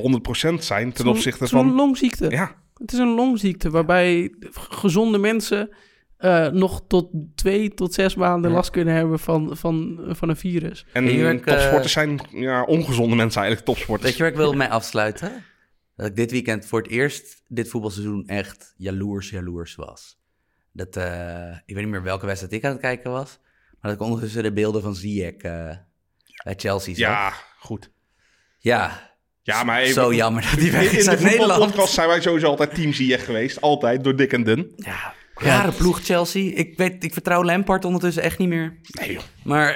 100% zijn ten opzichte Het is een van... longziekte. Ja, Het is een longziekte waarbij gezonde mensen eh, nog tot twee tot zes maanden Ja. last kunnen hebben van, van, van een virus. en Jurk, eh, topsporters zijn ja, ongezonde mensen eigenlijk, topsporters. Weet je waar ik wil mee afsluiten? Dat ik dit weekend voor het eerst dit voetbalseizoen echt jaloers, jaloers was. Dat, eh, ik weet niet meer welke wedstrijd ik aan het kijken was. Maar dat ik ondertussen de beelden van Ziyech eh bij Chelsea zag. Ja, goed. Ja, Ja, maar even- zo jammer dat die In, weg in is de uit Nederland. voetbalpodcast zijn wij sowieso altijd team Ziyech geweest. Altijd, door dik en dun. Ja, rare ploeg Chelsea. Ik, weet, ik vertrouw Lampard ondertussen echt niet meer. Nee, joh. Maar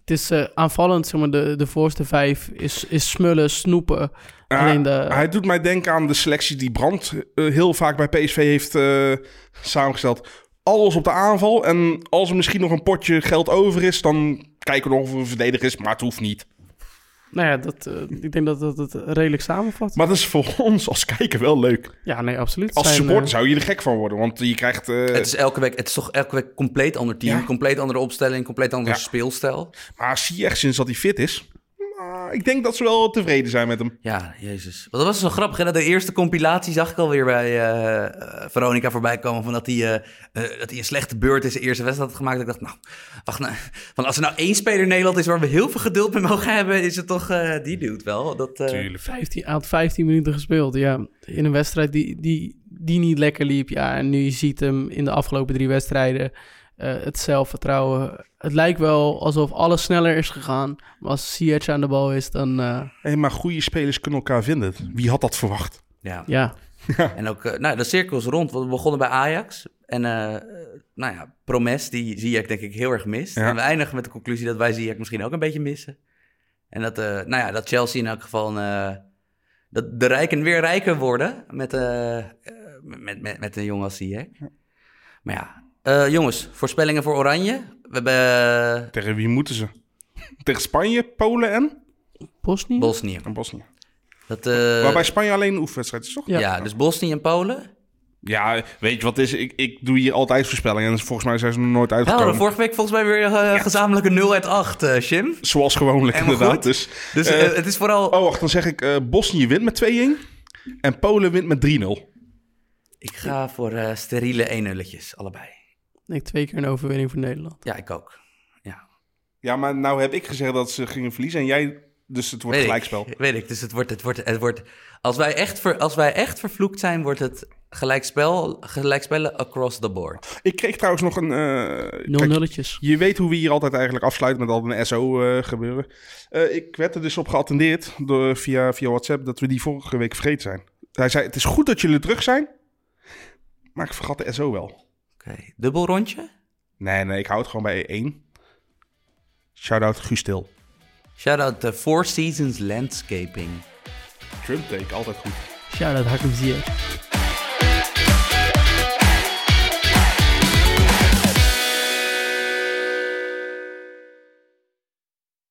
Het is eh, aanvallend, zeg maar, de, de voorste vijf is, is smullen, snoepen. Ja, Alleen de, Hij doet mij denken aan de selectie die Brandt eh, heel vaak bij PSV heeft eh, samengesteld. Alles op de aanval. En als er misschien nog een potje geld over is, dan kijken we nog of er een verdediger is. Maar het hoeft niet. nou ja, dat, eh, ik denk dat dat het redelijk samenvat. Maar dat is voor (laughs) ons als kijker wel leuk. ja, nee, absoluut. Als supporter zou je er gek van worden. Want je krijgt... eh, het is elke week, het is toch elke week compleet ander team. Ja. Compleet andere opstelling, compleet ander Ja. speelstijl. Maar Ziyech sinds dat hij fit is... maar ik denk dat ze wel tevreden zijn met hem. Ja, jezus. Want dat was zo grappig. Hè? Dat de eerste compilatie zag ik alweer bij eh, Veronica voorbij komen. Van dat hij, eh, eh, dat hij een slechte beurt in zijn eerste wedstrijd had gemaakt. Ik dacht, nou, wacht nou. Van als er nou één speler in Nederland is waar we heel veel geduld mee mogen hebben, is het toch eh, die dude wel. Dat, eh, Tuurlijk. 15, hij had 15 minuten gespeeld, ja. In een wedstrijd die, die, die niet lekker liep, ja. En nu je ziet hem in de afgelopen drie wedstrijden. Eh, het zelfvertrouwen. Het lijkt wel alsof alles sneller is gegaan. Maar als Ziyech aan de bal is, dan... eh, Hey, maar goede spelers kunnen elkaar vinden. Wie had dat verwacht? ja. ja, En ook, eh, nou, de cirkel is rond. We begonnen bij Ajax. En, nou ja, Promes, die zie ik denk ik heel erg mist. Ja. En we eindigen met de conclusie dat wij Ziyech misschien ook een beetje missen. En dat, eh, nou ja, dat Chelsea in elk geval, eh, dat de rijken weer rijker worden met, met, met, met een jongen als Ziyech. Maar ja, eh, jongens, voorspellingen voor Oranje. We hebben Tegen wie moeten ze? Tegen Spanje, Polen en? Bosnië? Bosnië. En Bosnië. Dat, eh, Waarbij Spanje alleen een oefenwedstrijd is, toch? Ja. ja. dus Bosnië en Polen. Ja, weet je wat is? Ik, ik doe hier altijd voorspellingen en volgens mij zijn ze nog nooit uitgekomen. hadden vorige week volgens mij weer eh gezamenlijk een 0 uit 8, eh Jim. Zoals gewoonlijk inderdaad. goed. Dus, Dus eh, eh, het is vooral... oh, wacht, dan zeg ik eh, Bosnië wint met 2-1 en Polen wint met 3-0. Ik ga voor eh, steriele 1-nulletjes, allebei. Ik twee keer een overwinning voor Nederland. Ja, ik ook. Ja. Ja, maar nou heb ik gezegd dat ze gingen verliezen en jij... Dus het wordt Weet gelijkspel. Ik, (laughs) weet ik, dus het wordt... Het wordt, het wordt als, wij echt ver, als wij echt vervloekt zijn, wordt het gelijkspel, gelijkspellen across the board. Ik kreeg trouwens nog een... eh, Nul kijk, nulletjes. Je weet hoe we hier altijd eigenlijk afsluiten met al een SO eh, gebeuren. Eh, ik werd er dus op geattendeerd door, via, via WhatsApp dat we die vorige week vergeten zijn. Hij zei, het is goed dat jullie terug zijn, maar ik vergat de SO wel. Dubbel rondje. Nee, nee, ik hou het gewoon bij één. Shout-out Gustil. Shout-out to Four Seasons Landscaping. Trump take, altijd goed. Shout-out Hakim Ziyech.